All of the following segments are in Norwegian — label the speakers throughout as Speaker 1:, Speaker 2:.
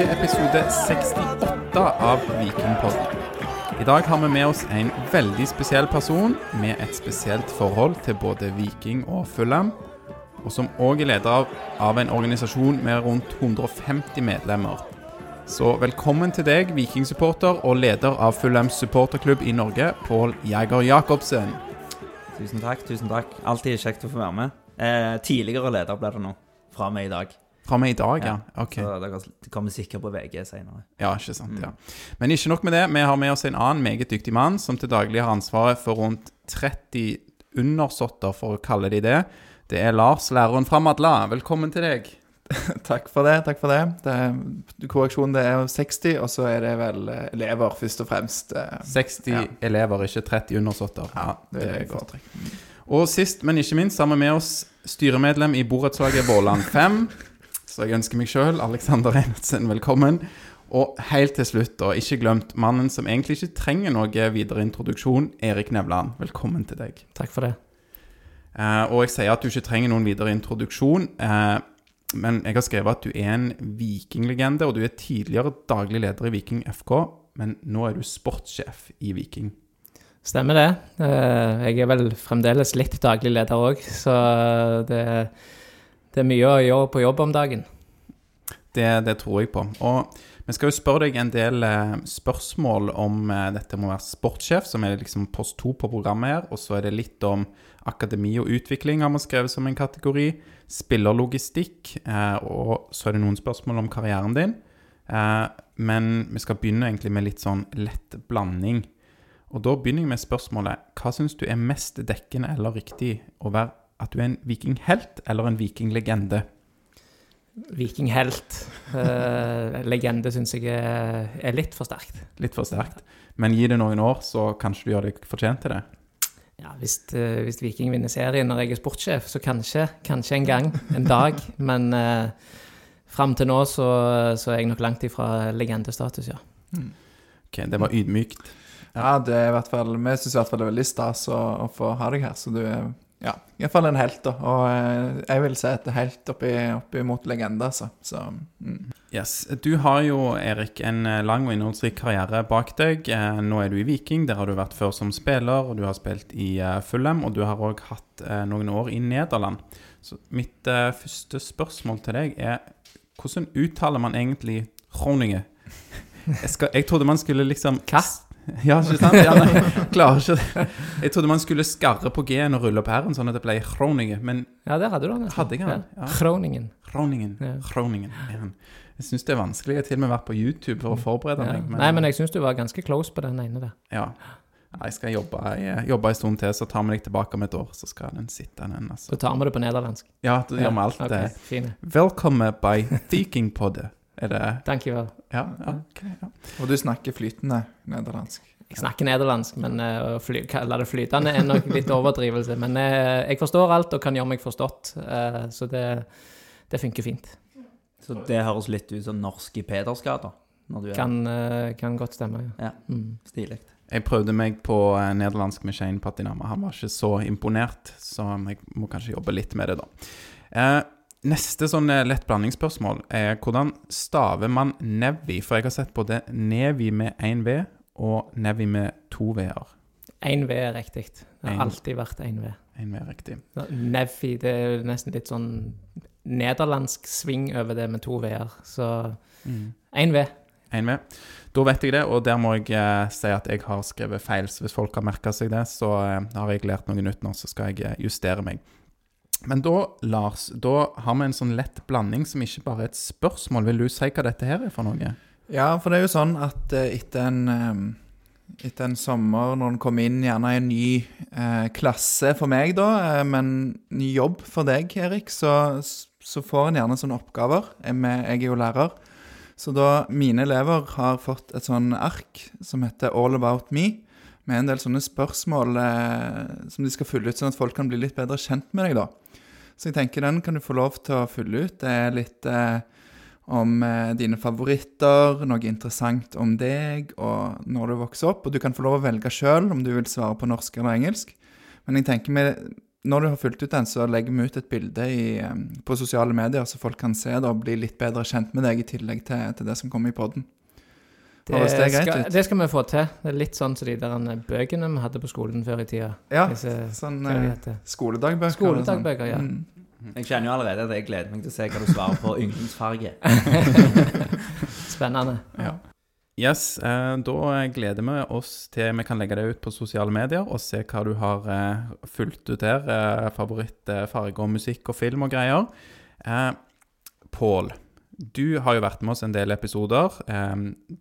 Speaker 1: til episode 68 av Vikingpodden. I dag har vi med oss en veldig spesiell person med et spesielt forhold til både Viking og Fulham, og som òg er leder av, en organisasjon med rundt 150 medlemmer. Så velkommen til deg, Viking-supporter og leder av Fulhams supporterklubb i Norge, Pål Jæger Jacobsen.
Speaker 2: Tusen takk. tusen takk. Alltid kjekt å få være med. Eh, tidligere leder ble det nå. Fra meg i dag.
Speaker 1: Fra meg i dag, ja. Ok.
Speaker 2: Så det kommer sikkert på VG senere.
Speaker 1: Ja, ikke sant, ja. Men ikke nok med det. Vi har med oss en annen meget dyktig mann som til daglig har ansvaret for rundt 30 undersåtter, for å kalle de det. Det er Lars, læreren fra Madla. Velkommen til deg.
Speaker 3: Takk for det. takk for det. det er, korreksjonen det er 60, og så er det vel eh, elever, først og fremst. eh.
Speaker 1: 60
Speaker 3: Ja.
Speaker 1: elever, ikke 30 undersåtter. Ja,
Speaker 3: det
Speaker 1: det
Speaker 3: er
Speaker 1: er godt.
Speaker 3: godt.
Speaker 1: Og sist, men ikke minst, har vi med oss styremedlem i borettslaget Våland 5. Så jeg ønsker meg sjøl, Alexander Einertsen, velkommen. Og helt til slutt, og ikke glemt, mannen som egentlig ikke trenger noe videre introduksjon, Erik Nevland. Velkommen til deg.
Speaker 4: Takk for det.
Speaker 1: Eh, og jeg sier at du ikke trenger noen videre introduksjon, eh, men jeg har skrevet at du er en vikinglegende, og du er tidligere daglig leder i Viking FK, men nå er du sportssjef i Viking.
Speaker 4: Stemmer det. Eh, Jeg er vel fremdeles litt daglig leder òg, så det, det er mye å gjøre på jobb om dagen.
Speaker 1: Det, det tror jeg på. Og vi skal jo spørre deg en del eh, spørsmål om eh, dette med å være sportssjef, som er liksom post to på programmet her. Og så er det litt om akademi og utvikling, har vi skrevet som en kategori. Spillerlogistikk. Eh, og så er det noen spørsmål om karrieren din. Men vi skal begynne egentlig med litt sånn lett blanding. Og da begynner jeg med spørsmålet Hva syns du er mest dekkende eller riktig å være at du er en vikinghelt eller en vikinglegende?
Speaker 4: Vikinghelt. Eh, legende syns jeg er, litt for sterkt.
Speaker 1: Litt for sterkt. Men gi det noen år, så kanskje du gjør deg fortjent til det.
Speaker 4: Ja, hvis, eh, hvis Viking vinner serien når jeg er sportssjef, så kanskje. Kanskje en gang. En dag. Men uh, fram til nå så, så er jeg nok langt ifra legendestatus, ja.
Speaker 1: Ok, Det var ydmykt.
Speaker 3: Ja, det er i hvert fall Vi syns i hvert fall det er veldig stas å, å få ha deg her, så du er ja, iallfall en helt, da. Og eh, jeg vil si et helt oppi, oppi mot legende, altså. Så mm.
Speaker 1: Yes. Du har jo, Erik, en eh, lang og innholdsrik karriere bak deg. Eh, Nå er du i Viking. Der har du vært før som spiller, og du har spilt i Fulham. Og du har òg hatt noen år i Nederland. Så mitt første spørsmål til deg er hvordan uttaler man egentlig Groningen? Jeg, jeg trodde man skulle liksom
Speaker 4: Hva?
Speaker 1: Ja, ikke sant? Ja, nei, klarer ikke det. Jeg trodde man skulle skarre på G-en og rulle opp R-en, sånn at det ble kroningen. Men
Speaker 4: Ja, det hadde du nesten.
Speaker 1: Hadde jeg den? Ja.
Speaker 4: Groningen.
Speaker 1: Groningen.
Speaker 4: Ja.
Speaker 1: Groningen. Ja. Jeg syns det er vanskelig. Jeg har til og med vært på YouTube for å forberede meg.
Speaker 4: Nei, men jeg syns du var ganske close på den ene der.
Speaker 1: Ja. Jeg skal jobbe, jeg, en stund til, så tar vi deg tilbake om et år. Så skal den sitte, den. altså.
Speaker 4: Så tar vi det på nederlandsk.
Speaker 1: Ja, da gjør vi alt det.
Speaker 4: Fine.
Speaker 1: Velkommen by Thinking Vikingpodde. Er det
Speaker 4: Thank you. vel.
Speaker 1: Ja, ja, ok. Ja.
Speaker 3: Og du snakker flytende nederlandsk.
Speaker 4: Jeg snakker nederlandsk, men eh, å fly, kalle det flytende er nok litt overdrivelse. Men eh, jeg forstår alt og kan gjøre meg forstått, eh, så det, det funker fint.
Speaker 2: Så det høres litt ut som norsk i Pedersgata. Når du er
Speaker 4: Kan, eh, kan godt stemme, ja.
Speaker 2: Ja.
Speaker 4: Mm.
Speaker 2: stilig.
Speaker 1: Jeg prøvde meg på eh, nederlandsk med Shane Patinama. Han var ikke så imponert, så jeg må kanskje jobbe litt med det, da. Eh, neste sånn eh, lett blandingsspørsmål er hvordan staver man Nevi? For jeg har sett både Nevi med én V og Nevi med to V-er.
Speaker 4: Én V er riktig. Det
Speaker 1: En.
Speaker 4: har alltid vært én V.
Speaker 1: En V er riktig.
Speaker 4: Nevi, det er nesten litt sånn nederlandsk sving over det med to V-er. Så én V.
Speaker 1: Én V. Da vet jeg det, og der må jeg eh, si at jeg har skrevet feil. Så hvis folk har merka seg det, så eh, har jeg lært noe nytt nå, så skal jeg eh, justere meg. Men da, Lars, da har vi en sånn lett blanding som ikke bare er et spørsmål. Vil du si hva dette her er for noe?
Speaker 3: Ja, for det er jo sånn at eh, etter en eh, etter en sommer, når en kommer inn gjerne i en ny eh, klasse for meg, da, eh, men ny jobb for deg, Erik, så, så får en gjerne sånne oppgaver. Jeg, er jo lærer. Så da mine elever har fått et sånn ark som heter All About Me, med en del sånne spørsmål eh, som de skal fylle ut, sånn at folk kan bli litt bedre kjent med deg, da. Så jeg tenker den kan du få lov til å fylle ut. Det er litt eh, om eh, dine favoritter, noe interessant om deg og når du vokser opp. Og du kan få lov å velge sjøl om du vil svare på norsk eller engelsk. Men jeg tenker med, når du har fylt ut den, så legger vi ut et bilde i, på sosiale medier, så folk kan se det og bli litt bedre kjent med deg, i tillegg til, til det som kommer i poden.
Speaker 4: Det,
Speaker 3: det greit
Speaker 4: skal,
Speaker 3: ut?
Speaker 4: det skal vi få til. Det er litt sånn som de der eh, bøkene vi hadde på skolen før i tida.
Speaker 3: Ja,
Speaker 4: Disse,
Speaker 3: sånn eh, skoledagbøker.
Speaker 4: Skoledagbøker, ja.
Speaker 3: Mm.
Speaker 2: Jeg kjenner jo allerede at jeg gleder meg til å se hva du svarer på yndlingsfarge.
Speaker 4: Spennende.
Speaker 1: Yes, eh, da gleder vi oss til vi kan legge det ut på sosiale medier og se hva du har eh, fulgt ut der. Eh, Favorittfarge og musikk og film og greier. Eh, Pål, du har jo vært med oss en del episoder.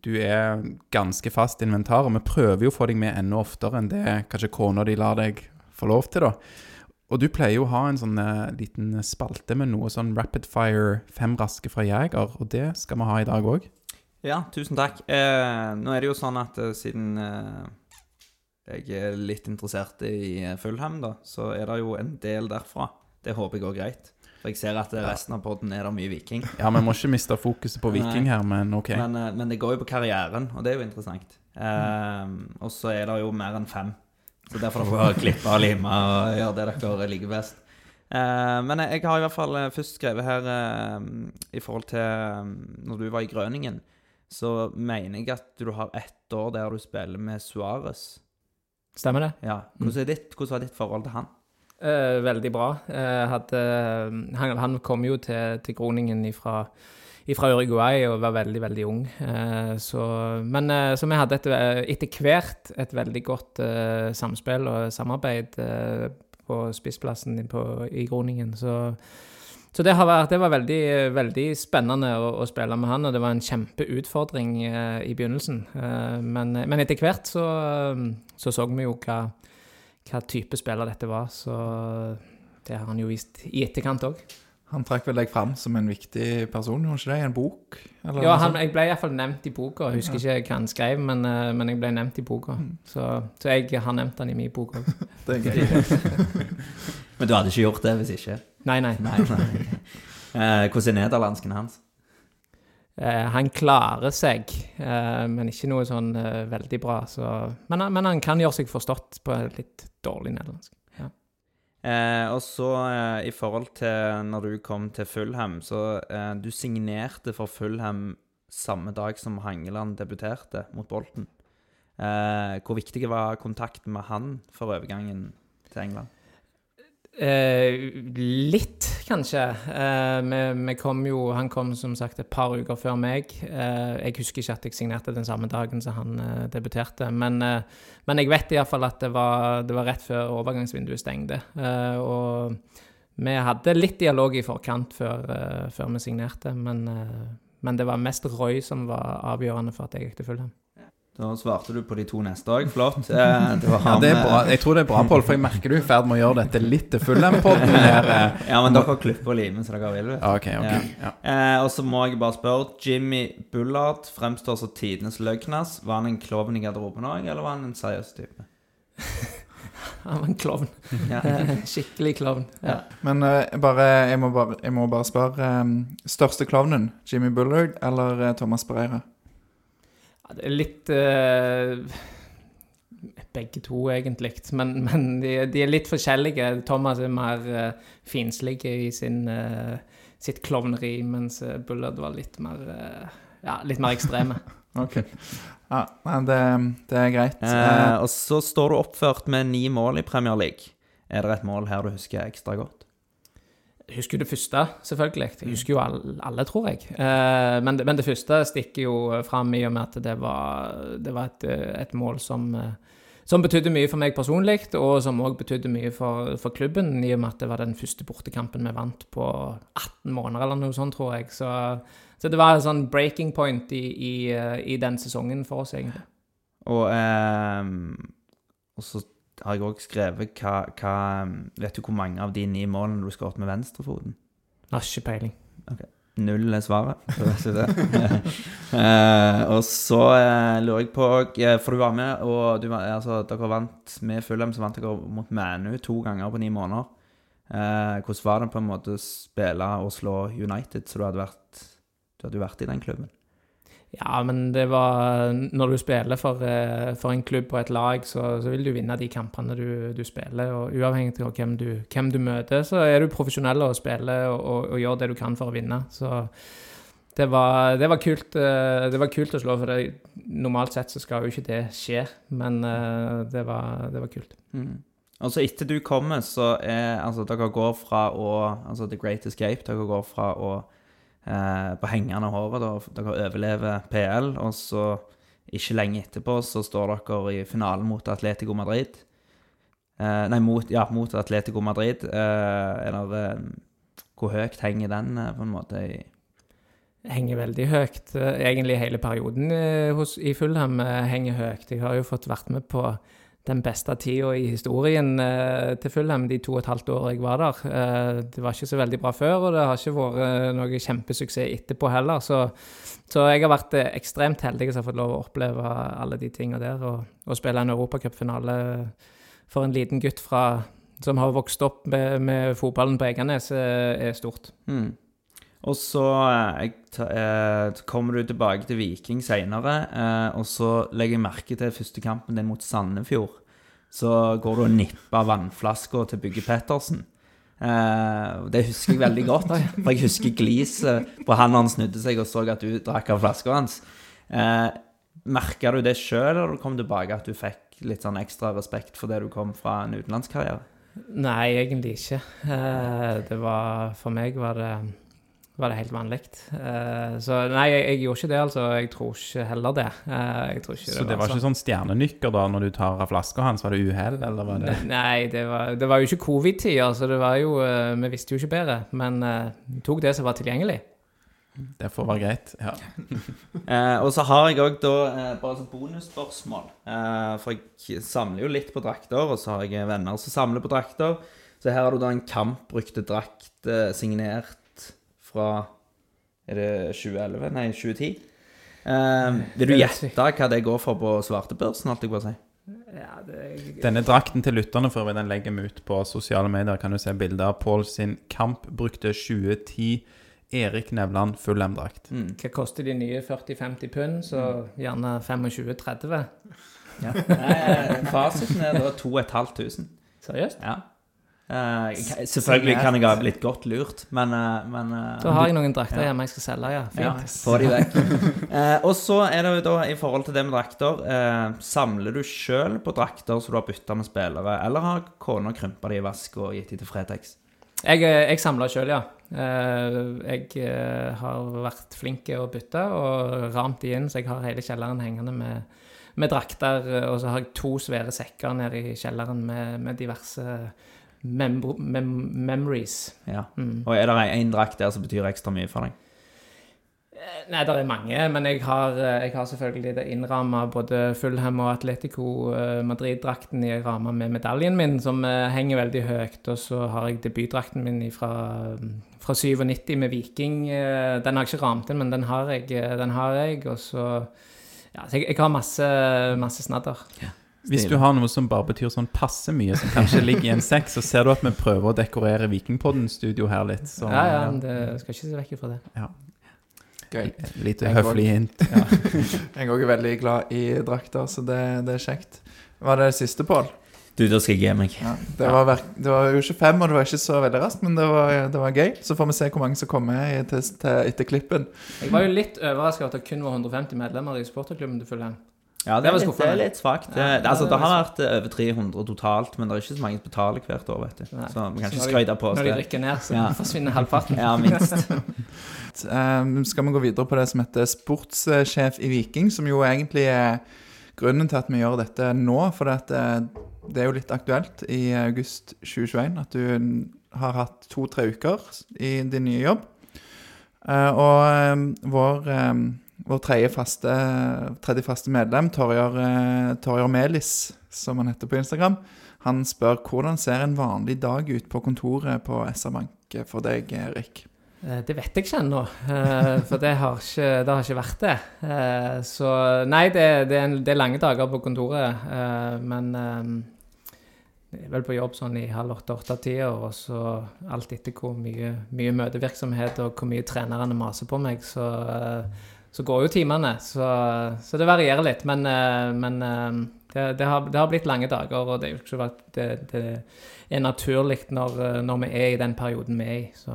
Speaker 1: Du er ganske fast inventar, og vi prøver jo å få deg med enda oftere enn det kanskje kona di lar deg få lov til, da. Og du pleier jo å ha en sånn eh, liten spalte med noe sånn rapid fire, fem raske fra Jeger, og det skal vi ha i dag òg.
Speaker 2: Ja, tusen takk. Eh, nå er det jo sånn at eh, siden eh, jeg er litt interessert i Fulham, da, så er det jo en del derfra. Det håper jeg går greit. For jeg ser at resten av podden er det mye viking.
Speaker 1: Ja, vi må ikke miste fokuset på Viking her, men OK.
Speaker 2: Men, eh, men det går jo på karrieren, og det er jo interessant. Eh, og så er det jo mer enn fem. Så derfor får dere klippe og lime og gjøre det dere liker best. Uh, men jeg har i hvert fall eh, først skrevet her uh, i forhold til eh, når du var i Grøningen, så mener jeg at du har ett år der du spiller med Suárez.
Speaker 4: Stemmer det?
Speaker 2: Ja. Hvordan, er ditt, hvordan var ditt forhold til han?
Speaker 4: Eh, veldig bra. Eh, hadde, han, han kom jo til, til Groningen ifra, ifra Uruguay og var veldig, veldig ung. Eh, så, men eh, så vi hadde et, etter hvert et veldig godt eh, samspill og samarbeid eh, på spissplassen på, i Groningen. Så, så det, vært, det var veldig, veldig spennende å, å spille med han, og det var en kjempeutfordring i begynnelsen. Men, men etter hvert så, så så vi jo hva hva type spiller dette var, så det har han jo vist i etterkant òg.
Speaker 3: Han trakk vel deg fram som en viktig person, gjorde han ikke det? I en bok? Eller
Speaker 4: Ja, han, jeg ble iallfall nevnt i boka. Jeg husker ikke hva han skrev, men, eh, men jeg ble nevnt i boka. Så, så jeg har nevnt han i min bok òg.
Speaker 3: Det er gøy.
Speaker 2: Men du hadde ikke gjort det hvis ikke?
Speaker 4: Nei, nei.
Speaker 2: Nei, nei. Eh, hvordan er nederlandsken hans?
Speaker 4: Eh, han klarer seg, eh, men ikke noe sånn eh, veldig bra. Så, men, han- men han kan gjøre seg forstått på litt dårlig nederlandsk. Ja.
Speaker 2: Eh, og så eh, i forhold til når du kom til Fulham, så eh, du signerte for Fulham samme dag som Hangeland debuterte mot Bolten. Eh, hvor viktig var kontakten med han for overgangen til England?
Speaker 4: Eh, litt, kanskje. Eh, vi, vi kom jo, han kom som sagt et par uker før meg. Eh, jeg husker ikke at jeg signerte den samme dagen som han eh, debuterte. Men, eh, men jeg vet iallfall at det var, det var rett før overgangsvinduet stengte. Eh, og vi hadde litt dialog i forkant før, eh, før vi signerte, men, men det var mest Roy som var avgjørende for at jeg gikk til Fulham.
Speaker 2: Da svarte du på de to neste òg. Flott. Eh, det var
Speaker 1: Ja, det er bra.
Speaker 2: eh,
Speaker 1: Jeg tror det er bra, Pål, for jeg merker du er i ferd med å gjøre dette litt til full-M-podden her. eh.
Speaker 2: Ja, men dere klipper og limer så dere vil. vet du.
Speaker 1: Ja, OK, OK.
Speaker 2: Ja.
Speaker 1: Ja.
Speaker 2: Eh, og så må jeg bare spørre Jimmy Bullard fremstår som tidenes løgnas. Var han en klovn i garderoben òg, eller var han en seriøs type?
Speaker 4: Han var en klovn.
Speaker 2: Ja.
Speaker 4: Eh, Skikkelig klovn. Ja.
Speaker 3: Men uh, bare, jeg, må bare, jeg må bare spørre um, Største klovnen? Jimmy Bullard eller Thomas Pereira?
Speaker 4: Ja, det er litt eh, Begge to, egentlig. Men, men de, de er litt forskjellige. Thomas er mer uh, finslig i sin, uh, sitt klovneri, mens Bullard var litt mer uh, Ja, litt mer ekstreme.
Speaker 3: Ok. Ja, det, det er greit.
Speaker 2: Eh,
Speaker 3: Eh,
Speaker 2: og så står du oppført med ni mål i Premier League. Er det et mål her du husker ekstra godt?
Speaker 4: Husker jo det første, selvfølgelig. Jeg husker jo alle, alle tror jeg. Eh, men, det, men det første stikker jo fram i og med at det var, det var et, et mål som, som betydde mye for meg personlig, og som òg betydde mye for, for klubben, i og med at det var den første bortekampen vi vant på 18 måneder, eller noe sånt, tror jeg. Så, så det var en sånn breaking point i, i, i den sesongen for oss, egentlig.
Speaker 2: Og, eh, og så har jeg òg skrevet hva, hva Vet du hvor mange av de ni målene du skåret med venstrefoten?
Speaker 4: Har ikke peiling.
Speaker 2: Null er svaret. Eh, og så uh, lurer jeg på eh, For du var med, og du, altså, dere vant med Fulham, så vant dere mot Manu to ganger på ni måneder. Uh, hvordan var det på en måte å spille og slå United, så du hadde vært Du hadde vært i den klubben?
Speaker 4: Ja, men det var Når du spiller for, eh, for en klubb og et lag, så, så vil du vinne de kampene du, du spiller. Og uavhengig av hvem du, hvem du møter, så er du profesjonell og spiller og, og, og gjør det du kan for å vinne. Så det var, det var, kult, eh, det var kult å slå, for det, normalt sett så skal jo ikke det skje. Men eh, det var, det var kult.
Speaker 2: Mm. Altså etter du kommer, så er altså dere går fra å Altså The Great Escape, dere går fra å eh, på hengende håret, dere overlever PL, og så ikke lenge etterpå så står dere i finalen mot Atletico Madrid. Eh, nei, mot, ja, mot Atletico Madrid. Eh, eller eh, hvor høyt henger den, eh, på en måte? i
Speaker 4: henger veldig høyt. Eh, Egentlig hele perioden i Fulham henger høyt. Jeg har jo fått vært med på den beste tida i historien eh, til Fulham de to og et halvt år jeg var der. Eh, det var ikke så veldig bra før, og det har ikke vært eh, noe kjempesuksess etterpå heller. Så, så jeg har vært ekstremt heldig som har fått lov å oppleve alle de tinga der. Og, og spille en europacupfinale for en liten gutt fra, som har vokst opp med, med fotballen på Eganes, er stort.
Speaker 2: Mm. Og så eh, eh, kommer du tilbake til Viking seinere, eh, og så legger jeg merke til første kampen din mot Sandefjord. Så går du og nipper vannflaska til Bygge Pettersen. Eh, det husker jeg veldig godt, for jeg husker gliset på han han snudde seg og så at du drakk av flaska hans. Eh, Merka du det sjøl, eller du kom tilbake at du fikk litt sånn ekstra respekt for det du kom fra en utenlandskarriere?
Speaker 4: Nei, egentlig ikke. Eh, det var For meg var det, var det helt vanlig. Uh, så nei, jeg, jeg gjorde ikke det, altså. Jeg tror ikke heller det. Uh, jeg tror ikke
Speaker 1: Så det var ikke sånn stjernenykker da, når du tar av flaska hans? Var det uhell, eller var det
Speaker 4: Nei, det var, det var jo ikke covid-tida, så det var jo uh, Vi visste jo ikke bedre. Men eh, tok det som var tilgjengelig.
Speaker 1: Det får være greit. Ja.
Speaker 2: Eh, og så har jeg òg da bare sånn bonusspørsmål. Eh, for jeg samler jo litt på drakter, og så har jeg venner som samler på drakter. Så her har du da en kampbrukte drakt signert fra Er det 2011? Nei, 2010? Eh, vil du gjette hva det går for på svartebørsen, alt jeg bare sier? si?
Speaker 4: Ja, det,
Speaker 1: Denne drakten til lytterne for vi den legger vi ut på sosiale medier. Kan du se bilder av Pål sin kampbrukte 2010 Erik Nevland Fullem-drakt.
Speaker 2: Mm.
Speaker 4: hva koster de nye 40-50 pund? Så gjerne 25-30.
Speaker 2: Ja. Fasiten er da 2500.
Speaker 4: Seriøst?
Speaker 2: Ja. Jeg- selvfølgelig kan jeg ha blitt godt lurt, men, uh, men uh,
Speaker 4: Da har jeg noen drakter hjemme jeg skal selge, ja.
Speaker 2: Ja,
Speaker 4: Fint.
Speaker 2: få de vekk. og så er det jo da, i forhold til det med drakter Samler du sjøl på drakter som du har bytta med spillere, eller har kona krympa de i vask og gitt de til Fretex?
Speaker 4: Jeg, jeg samler sjøl, ja. Jeg har vært flink til å bytte og ramt de inn, så jeg har hele kjelleren hengende med, med drakter. Og så har jeg to svære sekker nede i kjelleren med, med diverse mem mem memories.
Speaker 2: Ja.
Speaker 4: Mm.
Speaker 2: Og er det én drakt der som betyr ekstra mye for deg?
Speaker 4: Nei, det er mange, men jeg har, eh, jeg har selvfølgelig det innramma både Fulham og Atletico eh, Madrid-drakten i ramme med medaljen min, som eh, henger veldig høyt. Og så har jeg debutdrakten min fra, fra 97 med Viking. eh, Den har jeg ikke ramt inn, men den har jeg. eh, Den har jeg og så ja, så jeg, jeg har masse, masse snadder.
Speaker 1: Hvis du har noe som bare betyr sånn passe mye, som kanskje ligger i en sekk, så ser du at vi prøver å dekorere Vikingpodden-studio her litt. Så
Speaker 4: Ja, ja, men det skal ikke se vekk fra det.
Speaker 3: Gøy.
Speaker 1: Lite
Speaker 3: Jeg
Speaker 1: høflig hint. Ja.
Speaker 3: Jeg òg er veldig glad i drakter, så det, det er kjekt. Var det det siste, Pål?
Speaker 2: Du, da skal jeg gi meg.
Speaker 3: Ja, det, var det var jo ikke fem, og det var ikke så veldig raskt, men det var, det var gøy. Så får vi se hvor mange som kommer til, til, etter klippen.
Speaker 4: Jeg var jo litt overraska over at det kun var 150 medlemmer i supporterklubben til Fulham.
Speaker 2: Ja,
Speaker 4: Det
Speaker 2: det,
Speaker 4: var
Speaker 2: er litt, det er litt svakt.
Speaker 4: Ja,
Speaker 2: Det- altså,
Speaker 4: det
Speaker 2: det har vært eh, over 300 totalt, men det er ikke så mange som betaler hvert år, vet du.
Speaker 4: Nei.
Speaker 2: Så vi kan ikke
Speaker 4: når
Speaker 2: skryte på oss det.
Speaker 4: Når de rykker ned, så
Speaker 2: Ja.
Speaker 4: forsvinner halvparten.
Speaker 2: Ja, minst.
Speaker 3: um, skal vi gå videre på det som heter sportssjef i Viking, som jo egentlig er grunnen til at vi gjør dette nå. For det, det, det er jo litt aktuelt i august 2021 at du har hatt to-tre uker i din nye jobb. Uh, og um, vår, eh, vår tredje faste, tredje faste medlem, Torjar, eh, Melis, som han heter på Instagram, han spør hvordan ser en vanlig dag ut på kontoret på SR Bank for deg, Erik?
Speaker 4: Eh, Det vet jeg ikke ennå, eh, for det har ikke, det har ikke vært det. Så nei, det, det, er, det er lange dager på kontoret, men jeg er vel på jobb sånn i halv åtte-åtte-tida, og så alt etter hvor mye, mye møtevirksomhet og hvor mye trenerne maser på meg, så, så går jo timene. Så, så det varierer litt. Men, eh, men eh, det, det, har, det har blitt lange dager, og det er jo ikke det, det er naturlig når, eh, når vi er i den perioden vi er i. Så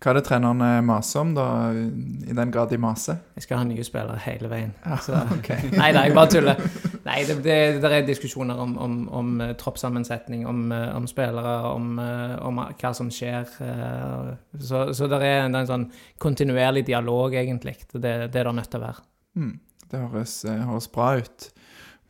Speaker 3: Hva er det trenerne maser om, da? I den grad de maser?
Speaker 4: jeg skal ha nye spillere hele veien. Så,
Speaker 3: okay.
Speaker 4: Nei da, jeg bare tuller. Nei, det, det, det er diskusjoner om, om, om eh, troppssammensetning, om, eh, om spillere, om, eh, om hva som skjer. eh, Så, så det er en, en sånn kontinuerlig dialog, egentlig. Det, det er det nødt til å være.
Speaker 3: Mm, det høres, eh, høres bra ut.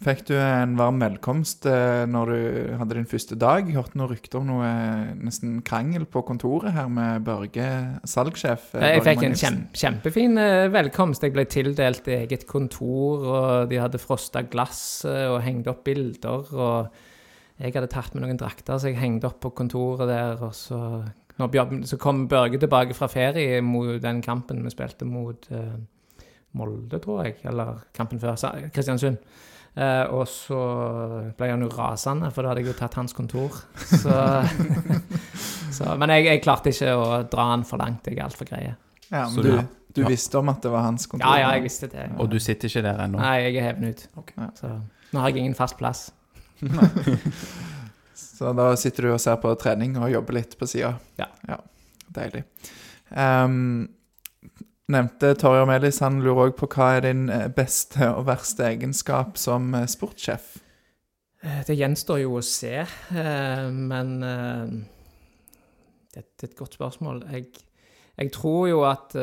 Speaker 3: Fikk du en varm velkomst eh, når du hadde din første dag? Jeg hørte noen rykter om noe eh, nesten krangel på kontoret her med Børge, salgssjef. eh,
Speaker 4: Jeg fikk en kjem, kjempefin velkomst. Jeg ble tildelt eget kontor, og de hadde frosta glass og hengt opp bilder. Og jeg hadde tatt med noen drakter, så jeg hengte opp på kontoret der. Og så, når Bjørn, så kom Børge tilbake fra ferie mot den kampen vi spilte mot uh, Molde, tror jeg. Eller kampen før, Kristiansund. Eh, og så ble han jo rasende, for da hadde jeg jo tatt hans kontor. Så, så, men jeg, jeg klarte ikke å dra han for langt. Jeg er altfor greie.
Speaker 3: Ja, men du,
Speaker 1: du-
Speaker 3: du
Speaker 1: ja.
Speaker 3: visste om at det var hans kontor?
Speaker 4: Ja, ja, jeg visste det.
Speaker 1: Og du sitter ikke der ennå?
Speaker 4: Nei, jeg er heven ut.
Speaker 3: Okay.
Speaker 4: Så nå har jeg ingen fast plass.
Speaker 3: Så da sitter du og ser på trening og jobber litt på sida?
Speaker 4: Ja.
Speaker 3: Deilig. Ehm, nevnte Torjer Melis, han lurer òg på hva er din eh, beste og verste egenskap som eh, sportssjef?
Speaker 4: Eh, Det gjenstår jo å se, men det er et godt spørsmål. Jeg, jeg tror jo at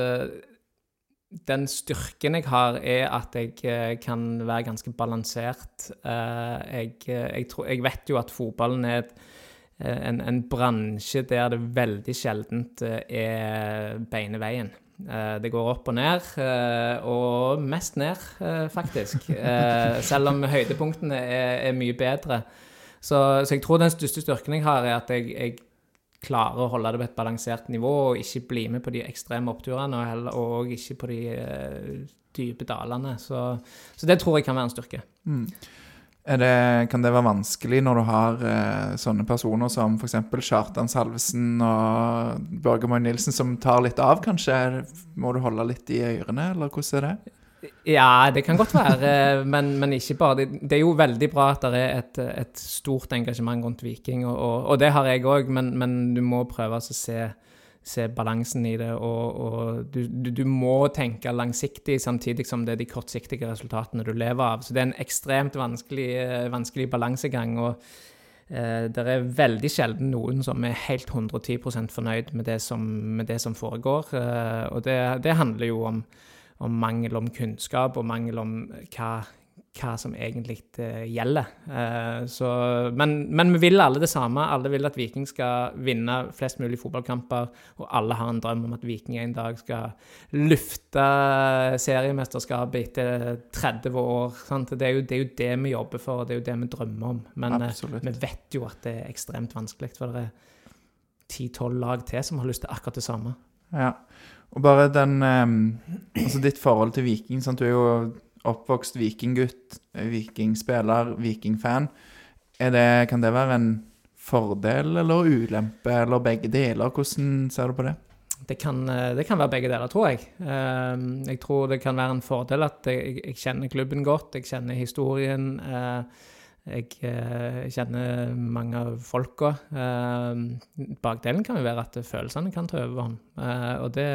Speaker 4: den styrken jeg har, er at jeg kan være ganske balansert. Jeg, jeg, tror, jeg vet jo at fotballen er et, en, en bransje der det veldig sjeldent er beine veien. Eh, Det går opp og ned, eh, og mest ned, eh, faktisk. Selv om høydepunktene er, mye bedre. Så, så jeg tror den største styrken jeg har, er at jeg, jeg klarer å holde det på et balansert nivå, og ikke bli med på de ekstreme oppturene, og, heller, og ikke på de dype dalene. Så, så det tror jeg kan være en styrke.
Speaker 3: Mm. Det, kan det være vanskelig når du har eh, sånne personer som f.eks. Kjartan Salvesen og Børge Moy Nilsen, som tar litt av, kanskje? Må du holde litt i ørene, eller hvordan er det?
Speaker 4: Ja, det kan godt være, men, men ikke bare. Det, det er jo veldig bra at det er et, et stort engasjement rundt Viking, og, og, og det har jeg òg, men, men du må prøve å se, se balansen i det. Og, og du, du, du må tenke langsiktig samtidig som det er de kortsiktige resultatene du lever av. Så det er en ekstremt vanskelig, eh, vanskelig balansegang. og Eh, det er veldig sjelden noen som er helt 110% fornøyd med det som, med det som foregår. Eh, og det, det handler jo om, om mangel om kunnskap og mangel om hva, hva som egentlig eh, gjelder. Eh, så, men, men vi vil alle det samme. Alle vil at Viking skal vinne flest mulig fotballkamper, og alle har en drøm om at Viking en dag skal lufte seriemesterskapet etter 30 år. Sant? Det, er jo, det er jo det vi jobber for, og det er jo det vi drømmer om. Men eh,
Speaker 3: Absolutt.
Speaker 4: vi vet jo at det er ekstremt vanskelig, for det er 10-12 lag til som har lyst til akkurat det samme.
Speaker 3: Ja. Og bare den Altså ditt forhold til Viking. Sant? Du er jo oppvokst vikinggutt, vikingspiller, vikingfan. Det, kan det være en fordel eller ulempe, eller begge deler? Hvordan ser du på det?
Speaker 4: Det kan, eh, det kan være begge deler, tror jeg. Eh, Jeg tror det kan være en fordel at jeg, jeg kjenner klubben godt, jeg kjenner historien. eh, Jeg eh, kjenner mange av folka. Eh, Bakdelen kan jo være at følelsene kan ta overhånd. Og det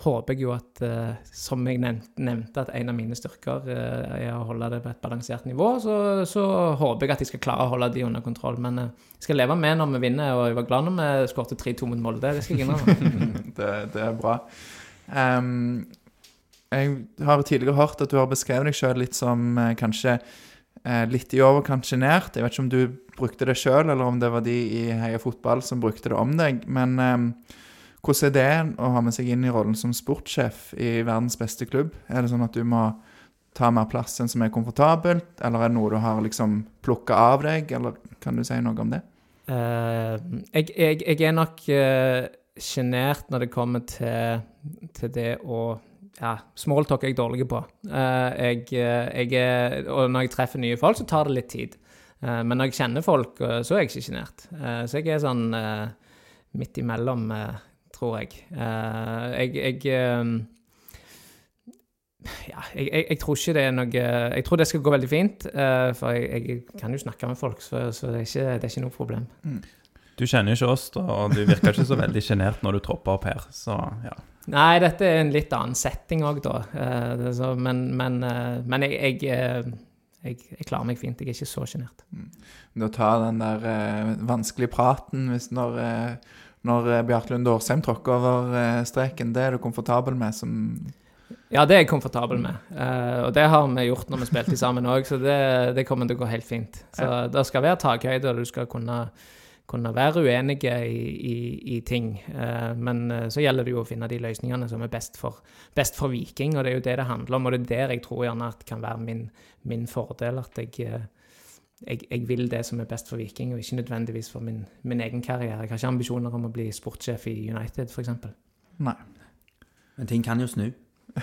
Speaker 4: håper jeg jo at, eh, som jeg nevnte, at en av mine styrker eh, er å holde det på et balansert nivå. Så, så håper jeg at jeg skal klare å holde de under kontroll. Men eh, jeg skal leve med når vi vinner, og jeg var glad når vi skåret 3-2 mot Molde. Det skal jeg innrømme.
Speaker 3: det, det er bra. Um, jeg har tidligere hørt at du har beskrevet deg sjøl litt som kanskje litt i overkant sjenert. Jeg vet ikke om du brukte det sjøl, eller om det var de i Heia Fotball som brukte det om deg. Men ehm, hvordan er det å ha med seg inn i rollen som sportssjef i verdens beste klubb? Er det sånn at du må ta mer plass enn som er komfortabelt, eller er det noe du har liksom plukka av deg, eller kan du si noe om det?
Speaker 4: Uh, jeg, jeg, jeg er nok uh, når det kommer til, til det å ja, Smalltalk er jeg dårlig på. Uh, jeg, eh, jeg er, og når jeg treffer nye folk, så tar det litt tid. Eh, men når jeg kjenner folk, eh, så er jeg ikke sjenert. Eh, så jeg er sånn eh, midt imellom, eh, tror jeg. Eh, jeg jeg, eh, Ja, jeg, jeg, jeg tror ikke det er noe Jeg tror det skal gå veldig fint, eh, for jeg, jeg kan jo snakke med folk, så, så det, er ikke, det er ikke noe problem.
Speaker 1: Du kjenner jo ikke oss, da, og du virker ikke så veldig sjenert når du tropper opp her, så ja.
Speaker 4: Nei, dette er en litt annen setting òg, da. Eh, så, men men, men jeg, jeg, jeg, jeg klarer meg fint. Jeg er ikke så sjenert.
Speaker 3: Da tar den der eh, vanskelige praten hvis når, eh, når Bjart Bjarte Lund Årsheim tråkker over eh, streken. Det er du komfortabel med som
Speaker 4: Ja, det er jeg komfortabel med. Uh, og det har vi gjort når vi spilte sammen òg, så det, det kommer til å gå helt fint. Så det skal være takhøyde, og du skal kunne, kunne være uenige i, i, i ting. Uh, men eh, så gjelder det jo å finne de løsningene som er best for, best for Viking, og det er jo det det handler om. Og det er der jeg tror gjerne at kan være min, min fordel, at jeg eh, jeg, jeg vil det som er best for Viking, og ikke nødvendigvis for min, min egen karriere. Jeg har ikke ambisjoner om å bli sportssjef i United, f.eks.
Speaker 3: Nei.
Speaker 2: Men ting kan jo snu.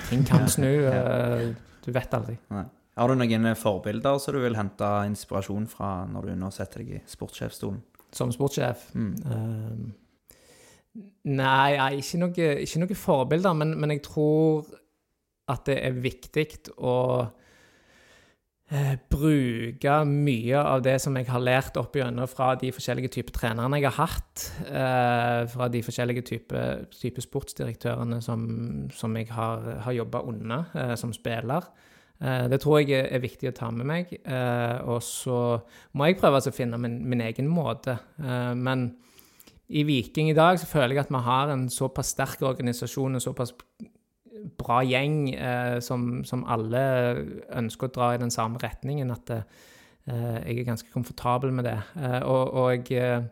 Speaker 4: Ting kan snu. eh, du vet aldri.
Speaker 2: Nei. Har du noen eh, forbilder som du vil hente inspirasjon fra når du nå setter deg i sportssjefstolen?
Speaker 4: Som sportssjef.
Speaker 2: Mm.
Speaker 4: Uh, nei, ikke, noe, ikke noe forbilder, men, men jeg tror at det er viktig å bruke mye av det som jeg har lært opp igjennom fra de forskjellige typer trenerne jeg har hatt, eh, fra de forskjellige typer type sportsdirektørene som, som jeg har, har jobba under eh, som spiller. Eh, det tror jeg er, viktig å ta med meg. Eh, og så må jeg prøve å finne min, min egen måte. Eh, men i Viking i dag så føler jeg at vi har en såpass sterk organisasjon og såpass bra gjeng eh, som, som alle ønsker å dra i den samme retningen, at eh, jeg er ganske komfortabel med det. Eh, og, og jeg eh,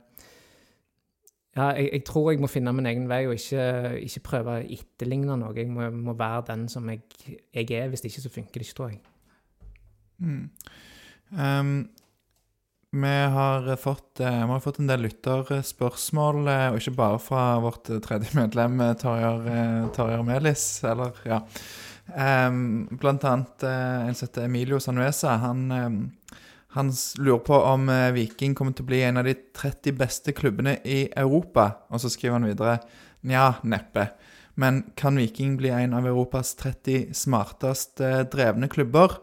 Speaker 4: ja, jeg, jeg tror jeg må finne min egen vei og ikke, ikke prøve å etterligne noe. Jeg må, må være den som jeg, jeg er. Hvis ikke så funker det ikke, tror jeg.
Speaker 3: Um, vi har fått, eh, vi har fått en del lytterspørsmål, eh, og ikke bare fra vårt eh, tredje medlem, eh, Melis, eller ja. Um, blant annet en som heter Emilio Sanuesa. Han, han lurer på om Viking kommer til å bli en av de 30 beste klubbene i Europa. Og så skriver han videre Nja, neppe. Men kan Viking bli en av Europas 30 smartest drevne klubber?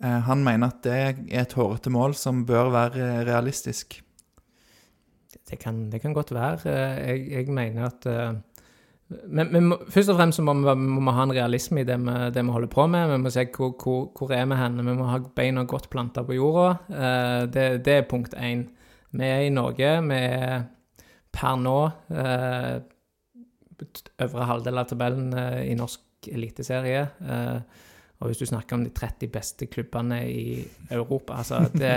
Speaker 3: Eh, Han mener at det er et hårete mål som bør være realistisk.
Speaker 4: Det kan, det kan godt være. Eh, Jeg, jeg mener at eh, men, men først og fremst må vi, må vi ha en realisme i det vi, det vi holder på med. Vi må se hvor, hvor, hvor er vi hen. Vi må ha beina godt planta på jorda. Det, det er punkt én. Vi er i Norge. Vi er per nå øvre halvdel av tabellen i norsk eliteserie. Eh, og hvis du snakker om de 30 beste klubbene i Europa altså det,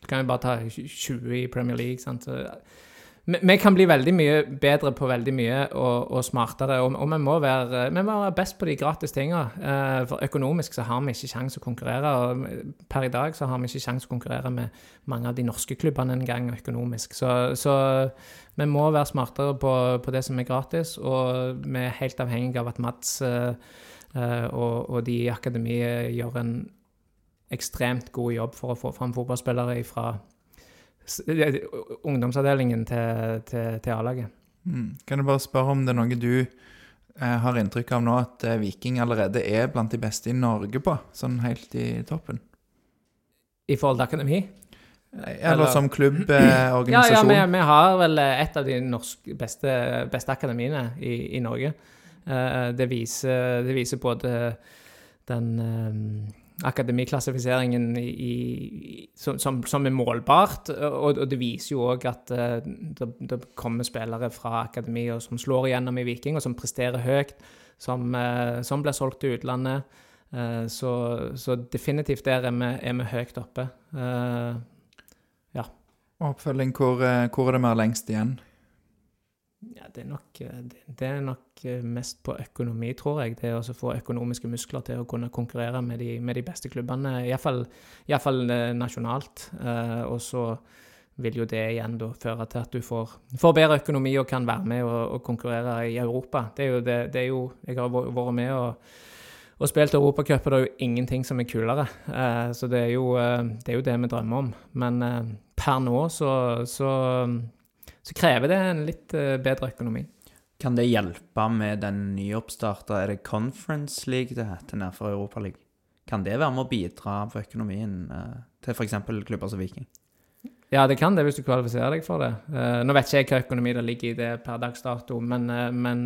Speaker 4: Du kan jo bare ta 20 i Premier League. sant? Vi, kan bli veldig mye bedre på veldig mye og, og smartere, og, og vi, må være, vi må være best på de gratis tinga. Eh, for økonomisk så har vi ikke sjanse å konkurrere, og per i dag så har vi ikke sjanse å konkurrere med mange av de norske klubbene engang økonomisk. Så, så vi må være smartere på, på det som er gratis, og vi er helt avhengig av at Mats eh, og, og de i akademiet gjør en ekstremt god jobb for å få fram fotballspillere fra ungdomsavdelingen til, til, til A-laget.
Speaker 3: Mm. Kan jeg bare spørre om det er noe du eh, har inntrykk av nå at eh, Viking allerede er blant de beste i Norge på? Sånn helt i toppen?
Speaker 4: I forhold til akademi?
Speaker 3: Eller,
Speaker 4: Eller-
Speaker 3: som klubborganisasjon? eh,
Speaker 4: Ja, ja vi, vi har vel et av de norske beste, beste akademiene i, i Norge. Eh, det, viser, det viser både den eh, akademiklassifiseringen i, som, som, er målbart, og, og det viser jo òg at eh, det, det kommer spillere fra akademi som slår igjennom i Viking, og som presterer høyt, som, eh, som blir solgt til utlandet. Eh, så, så definitivt der er vi, er vi høyt oppe. Eh,
Speaker 3: Oppfølging, hvor, eh, hvor er det har lengst igjen?
Speaker 4: Ja, det er, nok, eh, det, er nok eh, mest på økonomi, tror jeg. Det å få økonomiske muskler til å kunne konkurrere med de, med de beste klubbene, iallfall eh, nasjonalt. Og så vil jo det igjen da føre til at du får, får bedre økonomi og kan være med og, og konkurrere i Europa. Det er jo det, det er jo Jeg har vært med og, og spilt Europacup, og det er jo ingenting som er kulere. Så det er, jo, det er jo det vi drømmer om. Men per nå så, så så krever det en litt eh, bedre økonomi.
Speaker 2: Kan det hjelpe med den nyoppstarta Er det Conference League det heter nær for Europaligaen? Kan det være med å bidra på økonomien eh, til f.eks. klubber som Viking?
Speaker 4: Ja, det kan det hvis du kvalifiserer deg for det. Eh, nå vet ikke jeg hva økonomi det ligger i det per dags dato, men, men,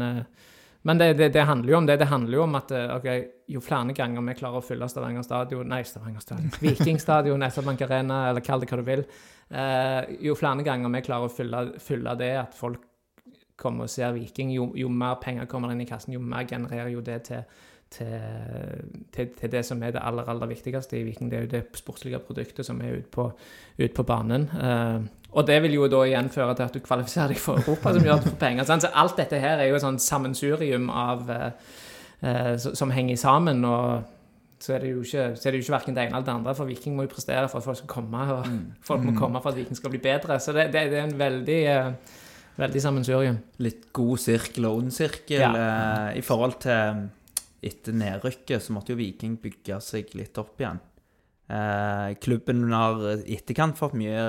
Speaker 4: men det, det, det handler jo om det. Det handler jo om at okay, jo flere ganger vi klarer å fylle Stavanger stadion Nei, Stavanger stadion. Viking stadion, SR-Bank Arena, eller kall det hva du vil. eh, jo flere ganger vi klarer å fylle, fylle det, at folk kommer og ser Viking, jo, jo mer penger kommer inn i kassen, jo mer genererer jo det til, til, til, til det som er det aller, aller viktigste i Viking. Det er jo det sportslige produktet som er ute på, ut på banen. Eh, og det vil jo da igjen føre til at du kvalifiserer deg for Europa, som gjør at du får penger. sant? Så alt dette her er jo et sånn sammensurium av eh, eh, som henger sammen. og så er det jo ikke, så det jo ikke hverken det ene eller det andre, for Viking må jo prestere for at folk skal komme. og Folk må komme for at Viking skal bli bedre. Så det, det, det er en veldig, eh, veldig sammensurium.
Speaker 2: Litt god sirkel og ond sirkel.
Speaker 4: Ja.
Speaker 2: eh, I forhold til etter nedrykket så måtte jo Viking bygge seg litt opp igjen. Eh, klubben har i etterkant fått mye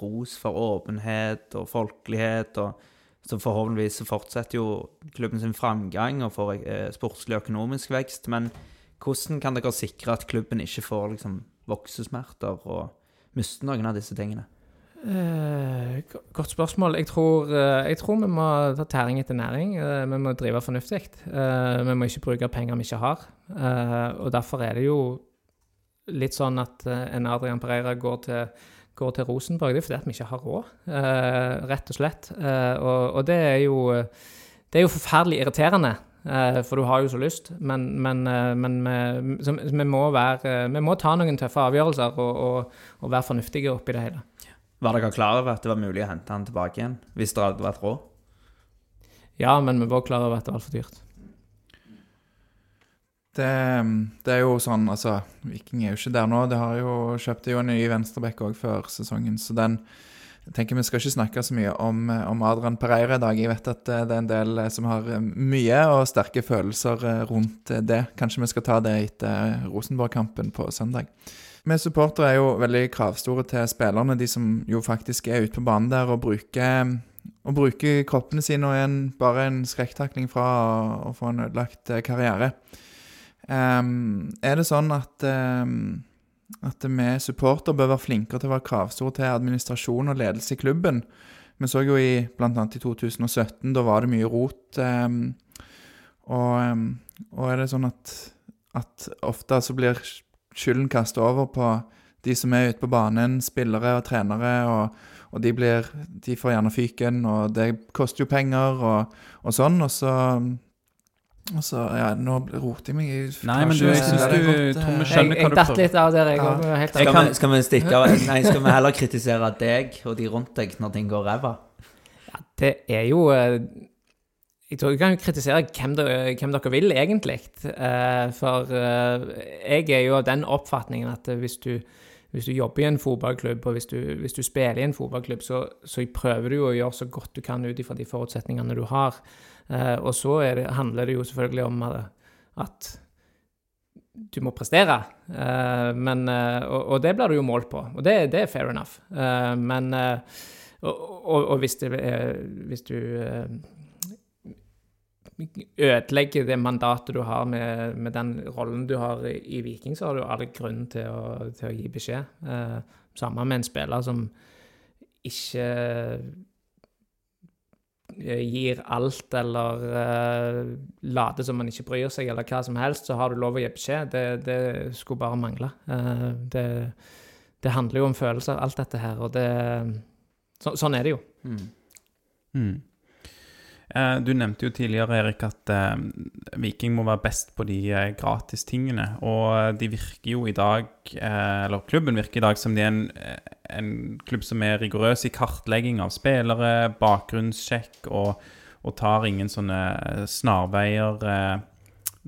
Speaker 2: ros for åpenhet og folkelighet. og Så forhåpentligvis fortsetter jo klubben sin framgang og får eh, sportslig og økonomisk vekst. Men hvordan kan dere sikre at klubben ikke får liksom, voksesmerter og mister noen av disse tingene?
Speaker 4: Eh, godt spørsmål. Jeg tror, eh, jeg tror vi må ta tæring etter næring. Eh, vi må drive fornuftig. Eh, vi må ikke bruke penger vi ikke har. Og derfor er det jo litt sånn at eh, en Adrian Pereira går til, går til Rosenborg. Det er fordi at vi ikke har råd, eh, rett og slett. Eh, og, og det er jo Det er jo forferdelig irriterende. For du har jo så lyst, men, men, men vi, vi, må være, vi må ta noen tøffe avgjørelser og, og, og være fornuftige oppi det hele.
Speaker 2: Var dere klar over at det var mulig å hente han tilbake igjen? Hvis det hadde vært råd?
Speaker 4: Ja, men vi var klar over at det var altfor dyrt.
Speaker 3: Det, det er jo sånn, altså Viking er jo ikke der nå. Det har jo kjøpte jo en ny venstreback òg før sesongen, så den jeg tenker Vi skal ikke snakke så mye om, om Adrian Pereira i dag. Jeg vet at eh, det er en del eh, som har eh, mye og sterke følelser eh, rundt eh, det. Kanskje vi skal ta det etter Rosenborg-kampen på søndag. Vi supportere er jo veldig kravstore til spillerne, de som jo faktisk er ute på banen der og bruker, og bruker kroppene sine og en, bare en skrekktakling fra å, få en ødelagt eh, karriere. Ehm, er det sånn at, um, at vi supporter bør være flinkere til å være kravstore til administrasjon og ledelse i klubben? Vi så jo i annet i 2017, da var det mye rot. Um, og, og er det sånn at, at ofte så blir skylden kastet over på de som er ute på banen, spillere og trenere, og, og de, blir, de får gjerne fyken, og det koster jo penger og, og sånn, og så og så, ja, Nå roter jeg meg i
Speaker 1: Nei, men du, jeg syns du Tomme
Speaker 4: Jeg,
Speaker 1: skjønner hva
Speaker 4: jeg
Speaker 1: du
Speaker 4: datt
Speaker 1: prøver
Speaker 4: litt av der, jeg
Speaker 3: Ja.
Speaker 4: òg. Helt
Speaker 2: Skal, vi, skal vi stikke av Nei, skal vi heller kritisere deg og de rundt deg når ting går ræva?
Speaker 4: Det er jo eh, Jeg tror jeg kan kritisere hvem dere, hvem dere vil, egentlig. Eh, For eh, jeg er jo av den oppfatningen at eh, hvis du, hvis du jobber i en fotballklubb, og hvis du, hvis du spiller i en fotballklubb, så, så prøver du jo å gjøre så godt du kan ut ifra de forutsetningene du har. Eh, Og så det, handler det jo selvfølgelig om eh, at du må prestere. Eh, men, og, og det blir du jo målt på, og det, det er fair enough. Men og, og, og hvis, er, hvis du ødelegger det mandatet du har med, med den rollen du har i, Viking, så har du all grunn til å, til å gi beskjed. Eh, samme med en spiller som ikke gir alt eller uh, later som man ikke bryr seg, eller hva som helst, så har du lov å gi beskjed. Det, det skulle bare mangle. Uh, det, det handler jo om følelser, alt dette her, og det så, Sånn er det jo.
Speaker 1: Mm. Eh, Du nevnte jo tidligere, Erik, at eh, Viking må være best på de eh, gratistingene. Og eh, de virker jo i dag, eh, eller klubben virker i dag som de er en, eh, en klubb som er rigorøs i kartlegging av spillere, bakgrunnssjekk, og, og tar ingen sånne eh, snarveier eh,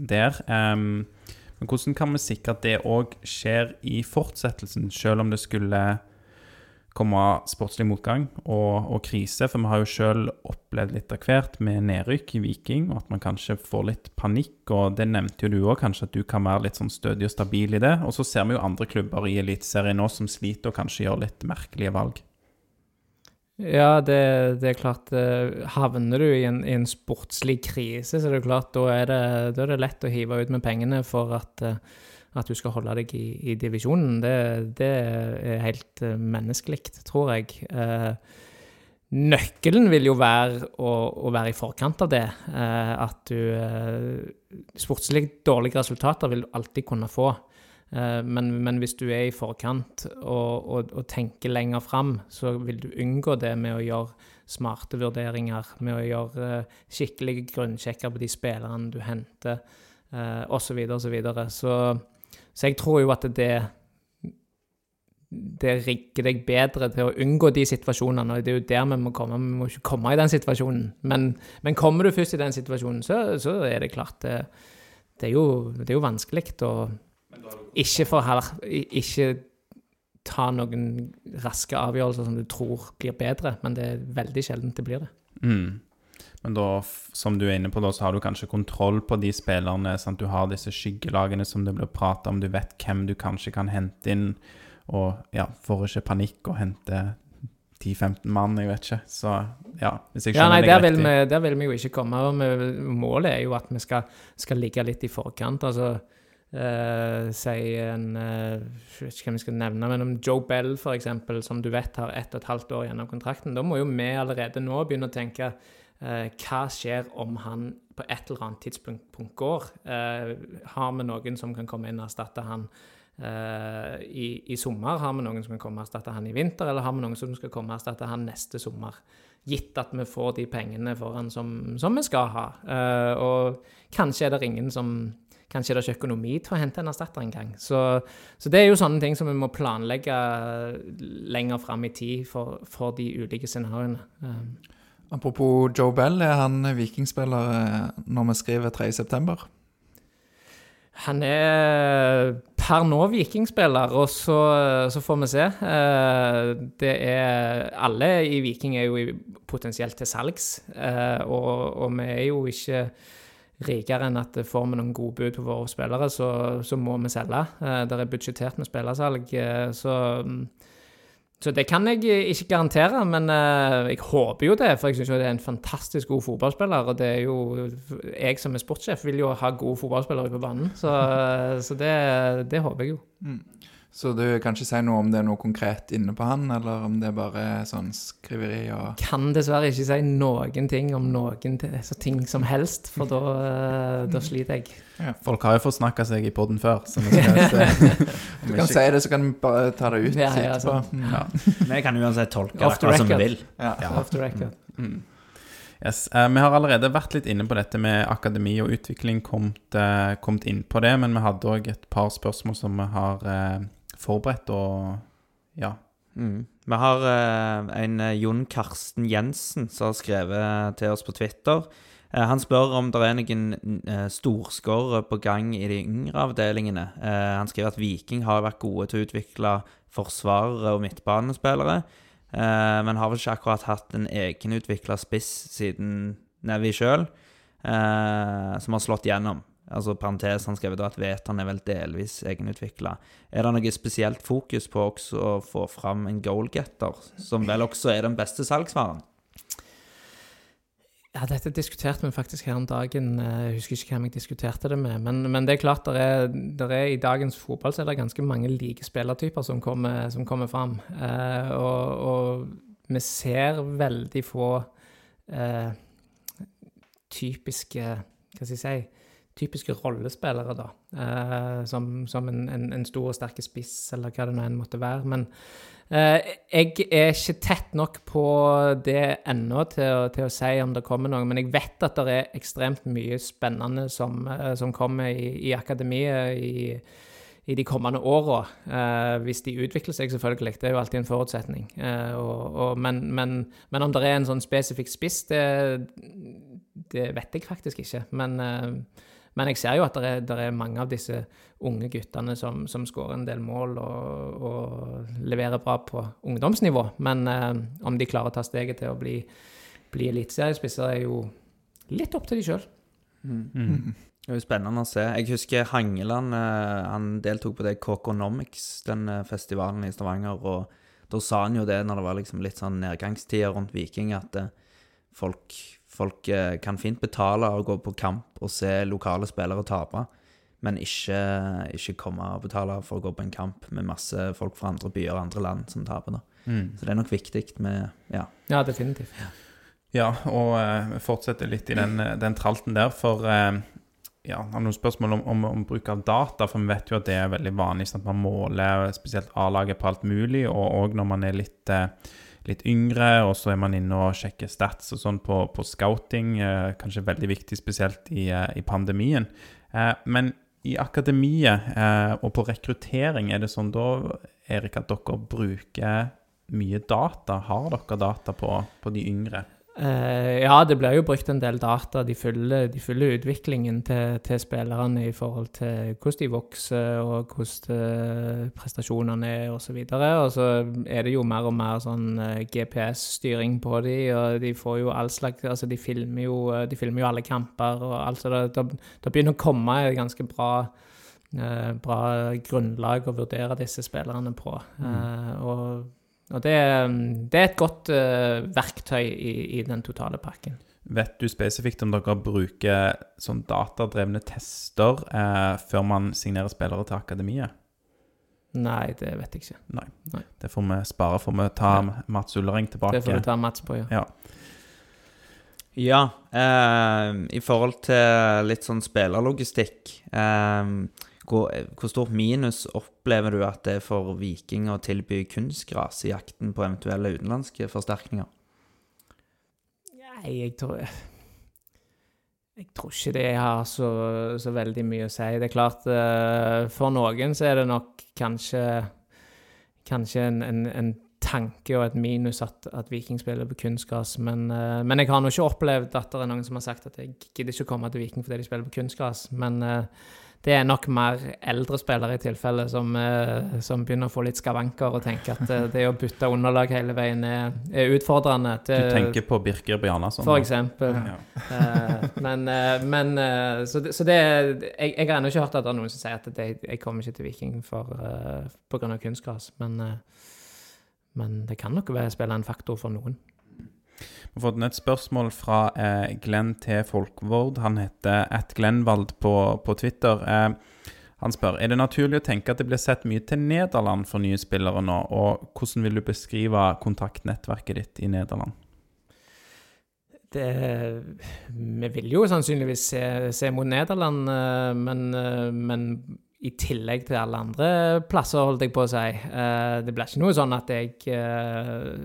Speaker 1: der. Men hvordan kan vi sikre at det òg skjer i fortsettelsen, selv om det skulle komme sportslig motgang og, og krise, for vi har jo sjøl opplevd litt av hvert med nedrykk i Viking, og at man kanskje får litt panikk, og det nevnte jo du òg, kanskje at du kan være litt sånn stødig og stabil i det. Og så ser vi jo andre klubber i Eliteserien nå som sliter og kanskje gjør litt merkelige valg.
Speaker 4: Ja, det, det er klart eh, Havner du i en, i en sportslig krise, så er det klart da er det, da er det lett å hive ut med pengene for at, eh, at du skal holde deg i, i divisjonen. Det, det er helt eh, menneskelig, tror jeg. Eh, nøkkelen vil jo være å, å være i forkant av det. Eh, at du eh, Sportslig dårlige resultater vil du alltid kunne få. Eh, Men, men hvis du er i forkant og, og, og tenker lenger fram, så vil du unngå det med å gjøre smarte vurderinger, med å gjøre eh, skikkelige grunnsjekker på de spillerne du henter, osv., osv. Så, videre. så Så jeg tror jo at det det rigger deg bedre til å unngå de situasjonene, og det er jo der vi må komme. Vi må ikke komme i den situasjonen. Men, men kommer du først i den situasjonen, så, så er det klart det, det, er jo, jo vanskelig å ikke, her, ikke ta noen raske avgjørelser som du tror blir bedre, men det er veldig sjelden det blir det.
Speaker 1: Mm. Men da, som du er inne på, da, så har du kanskje kontroll på de spillerne. Sant? Du har disse skyggelagene som det blir prata om. Du vet hvem du kanskje kan hente inn. Og ja, får ikke panikk og hente 10-15 mann, jeg vet ikke. Så ja, hvis jeg
Speaker 4: Ja,
Speaker 1: skjønner
Speaker 4: nei,
Speaker 1: deg riktig.
Speaker 4: vi, der vil vi jo ikke komme. vi, Målet er jo at vi skal, skal ligge litt i forkant. altså Uh, Si en uh, Jeg vet ikke hvem vi skal nevne, men om Joe Bell, eksempel, som du vet har ett og et halvt år gjennom kontrakten, da må jo vi allerede nå begynne å tenke hva skjer om han på et eller annet tidspunkt går? Eh, har vi noen som kan komme inn og erstatte han eh, i, i sommer? Har vi noen som kan komme og erstatte han i vinter, eller har vi noen som skal komme og erstatte han neste sommer? Gitt at vi får de pengene for han som, som vi skal ha. Eh, og kanskje er det ingen som Kanskje er det ikke økonomi til å hente en erstatter engang. Så, så det er jo sånne ting som vi må planlegge lenger fram i tid for, for de ulike scenarioene. Eh,
Speaker 3: Apropos Joe Bell, er han vikingspiller eh, når vi skriver 3.9.?
Speaker 4: Han er per nå vikingspiller, og så, så får vi se. Eh, Det er Alle i Viking er jo potensielt til salgs, eh, og, og vi er jo ikke rikere enn at får vi noen gode bud på våre spillere, så, så må vi selge. Eh, Det er budsjettert med spillersalg, eh, så så det kan jeg ikke garantere, men eh, jeg håper jo det. For jeg syns jo det er en fantastisk god fotballspiller. Og det er jo Jeg som er sportssjef vil jo ha gode fotballspillere på banen. Så, så det, det håper jeg jo.
Speaker 3: Så du kan ikke si noe om det er noe konkret inne på han, eller om det er bare sånn skriveri og
Speaker 4: Kan dessverre ikke si noen ting om noen så ting som helst, for da, eh, da sliter jeg.
Speaker 1: Folk har jo forsnakka seg i poden før, så vi skal se.
Speaker 3: Du kan si det, så kan vi bare ta det ut
Speaker 4: Ja, ja,
Speaker 3: etterpå.
Speaker 4: sant.
Speaker 3: Mm.
Speaker 1: Ja.
Speaker 2: Vi kan uansett tolke det akkurat som vi vil.
Speaker 3: Ja.
Speaker 4: Off the record.
Speaker 1: Mm. Yes. Uh, vi har allerede vært litt inne på dette med akademi og utvikling, kommet, uh, kommet inn på det, men vi hadde òg et par spørsmål som vi har eh, forberedt, og ja.
Speaker 2: Mm. Vi har eh, en eh, Jon Karsten Jensen som har skrevet til oss på Twitter. Eh, han spør om det er noen eh, storskårere på gang i de yngre avdelingene. Eh, han skriver at Viking har vært gode til å utvikle forsvarere og midtbanespillere, eh, men har vel ikke akkurat hatt en egenutvikla spiss siden Nevi sjøl, som har slått gjennom. Altså parentes, han skrev da at Vetan er vel delvis egenutvikla. Er det noe spesielt fokus på også å få fram en goalgetter, som vel også er den beste salgsvaren?
Speaker 4: Ja, dette diskuterte vi faktisk her om dagen. Eh, Jeg husker ikke hvem jeg diskuterte det med. Men, men det er klart, der er, der er, i dagens fotball så er det ganske mange like spillertyper som kommer, som kommer fram. Eh, og, og vi ser veldig få eh, typiske Hva skal jeg si typiske rollespillere, da. Eh, som som en, en, en stor og sterk spiss, eller hva det nå enn måtte være. Men eh, jeg er ikke tett nok på det ennå til, til å si om det kommer noe. Men jeg vet at det er ekstremt mye spennende som, eh, som kommer i, i akademiet i, i de kommende åra. Eh, hvis de utvikler seg, selvfølgelig. Det er jo alltid en forutsetning. Eh, og, og, men, men, men om det er en sånn spesifikk spiss, det, det vet jeg faktisk ikke. Men, eh, men jeg ser jo at det er, det er mange av disse unge guttene som, som skårer en del mål og, og leverer bra på ungdomsnivå. Men eh, om de klarer å ta steget til å bli, bli eliteseriespisser, er jo litt opp til de sjøl.
Speaker 1: Mm.
Speaker 2: Det er jo spennende å se. Jeg husker Hangeland eh, han deltok på det Kokonomics, den eh, festivalen i Stavanger. og Da sa han jo det når det var liksom litt sånn nedgangstider rundt Viking, at eh, folk, folk eh, kan fint betale og gå på kamp og se lokale spillere tape, men ikke, ikke komme og betale for å gå på en kamp med masse folk fra andre byer og andre land som taper. Mm. Så det er nok viktig med Ja.
Speaker 4: Ja, definitivt.
Speaker 1: Ja, og uh, vi fortsetter litt i den, eh, den tralten der, for uh, ja, har noen spørsmål om, om, om bruk av data, for vi vet jo at det er veldig vanlig sånn at man måler spesielt A-laget på alt mulig, og òg når man er litt, eh, litt yngre, og så er man inne og sjekker stats og sånn på, på scouting, eh, kanskje veldig viktig spesielt i, eh, i pandemien. Eh, men i akademiet eh, og på rekruttering, er det sånn da, Erik, at dere bruker mye data? Har dere data på, på de yngre?
Speaker 4: Eh, ja, det blir jo brukt en del data. De følger, de følger utviklingen til, til spillerne i forhold til hvordan de vokser, og hvordan eh, prestasjonene er, osv. Og, så og så er det jo mer og mer sånn eh, GPS-styring på de, og de får jo all slags Altså, de filmer jo, de filmer jo alle kamper, og alt så det, det, det begynner å komme et ganske bra uh, bra grunnlag å vurdere disse spillerne på. Eh, og og det, det er et godt uh, verktøy i, i den totale pakken.
Speaker 1: Vet du spesifikt om dere bruker sånn datadrevne tester eh, før man signerer spillere til akademiet?
Speaker 4: Nei, det vet jeg ikke.
Speaker 1: Nei.
Speaker 4: Nei.
Speaker 1: Det får vi spare, får vi ta Mats Ullering tilbake.
Speaker 4: Det får du ta Mats på, ja.
Speaker 1: Ja.
Speaker 2: Ja, eh, i forhold til litt sånn spillerlogistikk eh, hvor, stort minus opplever du at det er for Viking å tilby kunstgras i jakten på eventuelle utenlandske forsterkninger?
Speaker 4: Nei, jeg tror Jeg tror ikke det har så, så veldig mye å si. Det er klart, eh, for noen så er det nok kanskje Kanskje en, en, en tanke og et minus at, at Viking spiller på kunstgras, men, eh, men jeg har nå ikke opplevd at det er noen som har sagt at jeg gidder ikke å komme til Viking fordi de spiller på kunstgras. Men eh, det er nok mer eldre spillere i tilfelle som, eh, som begynner å få litt skavanker og tenker at eh, det å bytte underlag hele veien er, er utfordrende.
Speaker 1: Du tenker på Birker Bjarnason?
Speaker 4: for eksempel.
Speaker 1: Ja.
Speaker 4: Eh, men men Så, det, så det Jeg, jeg har ennå ikke hørt at det er noen som sier at det, jeg kommer ikke til Viking for, på grunn av kunstgras. Men, men det kan nok være spille en faktor for noen.
Speaker 1: Vi har fått et spørsmål fra eh, Glenn T. Folkvord. Han heter at Glenvald på, på Twitter. Eh, han spør er det naturlig å tenke at det blir sett mye til Nederland for nye spillere nå, og hvordan vil du beskrive kontaktnettverket ditt i Nederland?
Speaker 4: Det, vi vil jo sannsynligvis se, se mot Nederland, eh, men, eh, men i tillegg til alle andre plasser, holdt jeg på å si. Uh, Det blir ikke noe sånn at jeg uh,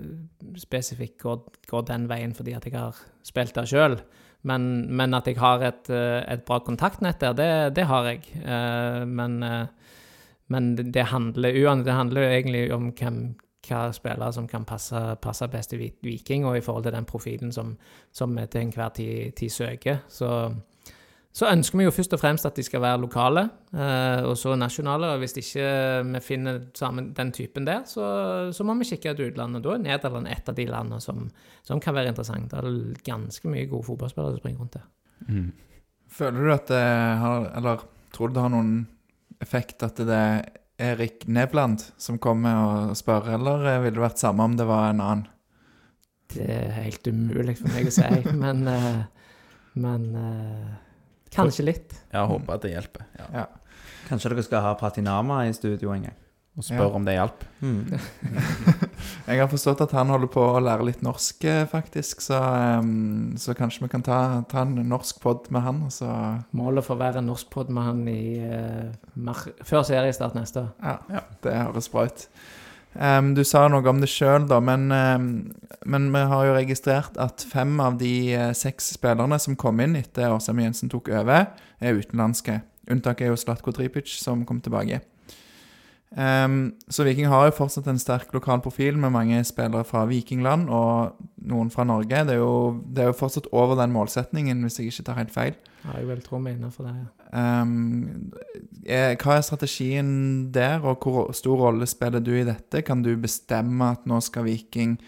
Speaker 4: spesifikt går, går den veien fordi at jeg har spilt der sjøl. Men, men at jeg har et, eh, et bra kontaktnett der, det, det har jeg. Uh, Men, men det handler, det handler egentlig om hvem, hva spillere som kan passe, passe best i Viking, og i forhold til den profilen som, som vi til enhver tid, tid søker. Så, så ønsker vi jo først og fremst at de skal være lokale, eh, og så nasjonale. Og hvis ikke vi finner sammen den typen der, så, så må vi kikke til utlandet. Da er Nederland et av de landene som, som kan være interessant. Det er ganske mye gode fotballspillere som springer rundt der.
Speaker 1: Mm.
Speaker 3: Føler du at det har Eller tror du det har noen effekt at det er Erik Nevland som kommer og spør, eller ville det vært samme om det var en annen?
Speaker 4: Det er helt umulig for meg å si, men, eh, men eh, kanskje litt.
Speaker 1: Jeg håper at det hjelper. Ja.
Speaker 3: Ja.
Speaker 2: Kanskje dere skal ha Pratinama i studio en gang?
Speaker 1: Og spør
Speaker 3: Ja.
Speaker 1: om det hjalp.
Speaker 2: Mm.
Speaker 3: Jeg har forstått at han holder på å lære litt norsk, eh, faktisk, så, um, så kanskje vi kan ta, ta en norsk pod med han, så
Speaker 4: Målet får være en norsk pod med han i, uh, før seriestart neste år.
Speaker 3: Ja,
Speaker 1: Ja.
Speaker 3: det høres bra ut. Ehm, du sa noe om det sjøl, da, men, um, men vi har jo registrert at fem av de uh, seks spillerne som kom inn etter Åsheim Jensen tok over, er utenlandske. Unntaket er jo Slatko Tripic, som kom tilbake. Ehm, så Viking har jo fortsatt en sterk lokal profil med mange spillere fra Vikingland og noen fra Norge. Det er jo, det er jo fortsatt over den målsetningen, hvis jeg ikke tar helt feil.
Speaker 4: Ja, jeg vil tro vi er innenfor det. ja.
Speaker 3: Um, er, hva er strategien der, og hvor stor rolle spiller du i dette? Kan du bestemme at nå skal Viking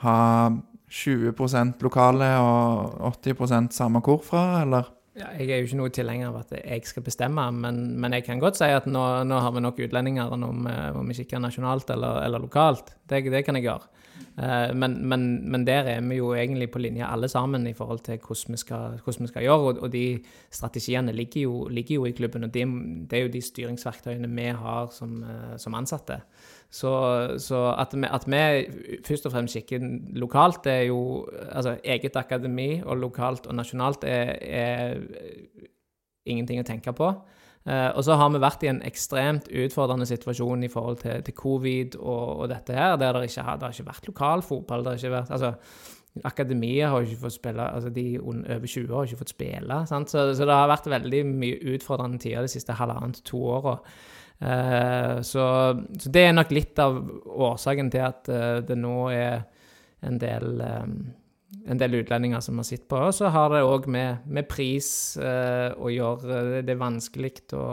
Speaker 3: ha 20% lokale og 80 samme hvor fra, eller?
Speaker 4: Ja, jeg er jo ikke noe tilhenger av at jeg skal bestemme, men, men jeg kan godt si at nå, nå har vi nok utlendinger, om, om må, må vi kikker nasjonalt eller, eller lokalt. Det, det kan jeg gjøre. Eh, men, men, men der er vi jo egentlig på linje alle sammen i forhold til hvordan vi skal, hvordan vi skal gjøre. Og, og de strategiene ligger jo, ligger jo i klubben, og det, det, er jo de styringsverktøyene vi har som, eh, som ansatte. Så, så at, vi, at, vi, først og fremst kikker lokalt, det er jo Altså eget akademi og lokalt og nasjonalt er, er ingenting å tenke på. Uh, og så har vi vært i en ekstremt utfordrende situasjon i forhold til, til covid og, og, dette her, der det ikke har, det har ikke vært lokal fotball. det har ikke vært, altså, Akademiet har ikke fått spille, altså de over 20 har ikke fått spille. Så, så, det har vært veldig mye utfordrende tider de siste halvannet to åra. Uh, så, så, det er nok litt av årsaken til at uh, det nå er en del um, en del utlendinger som har sett på. Og så har det òg med, med, pris eh, å gjøre. Det er vanskelig å,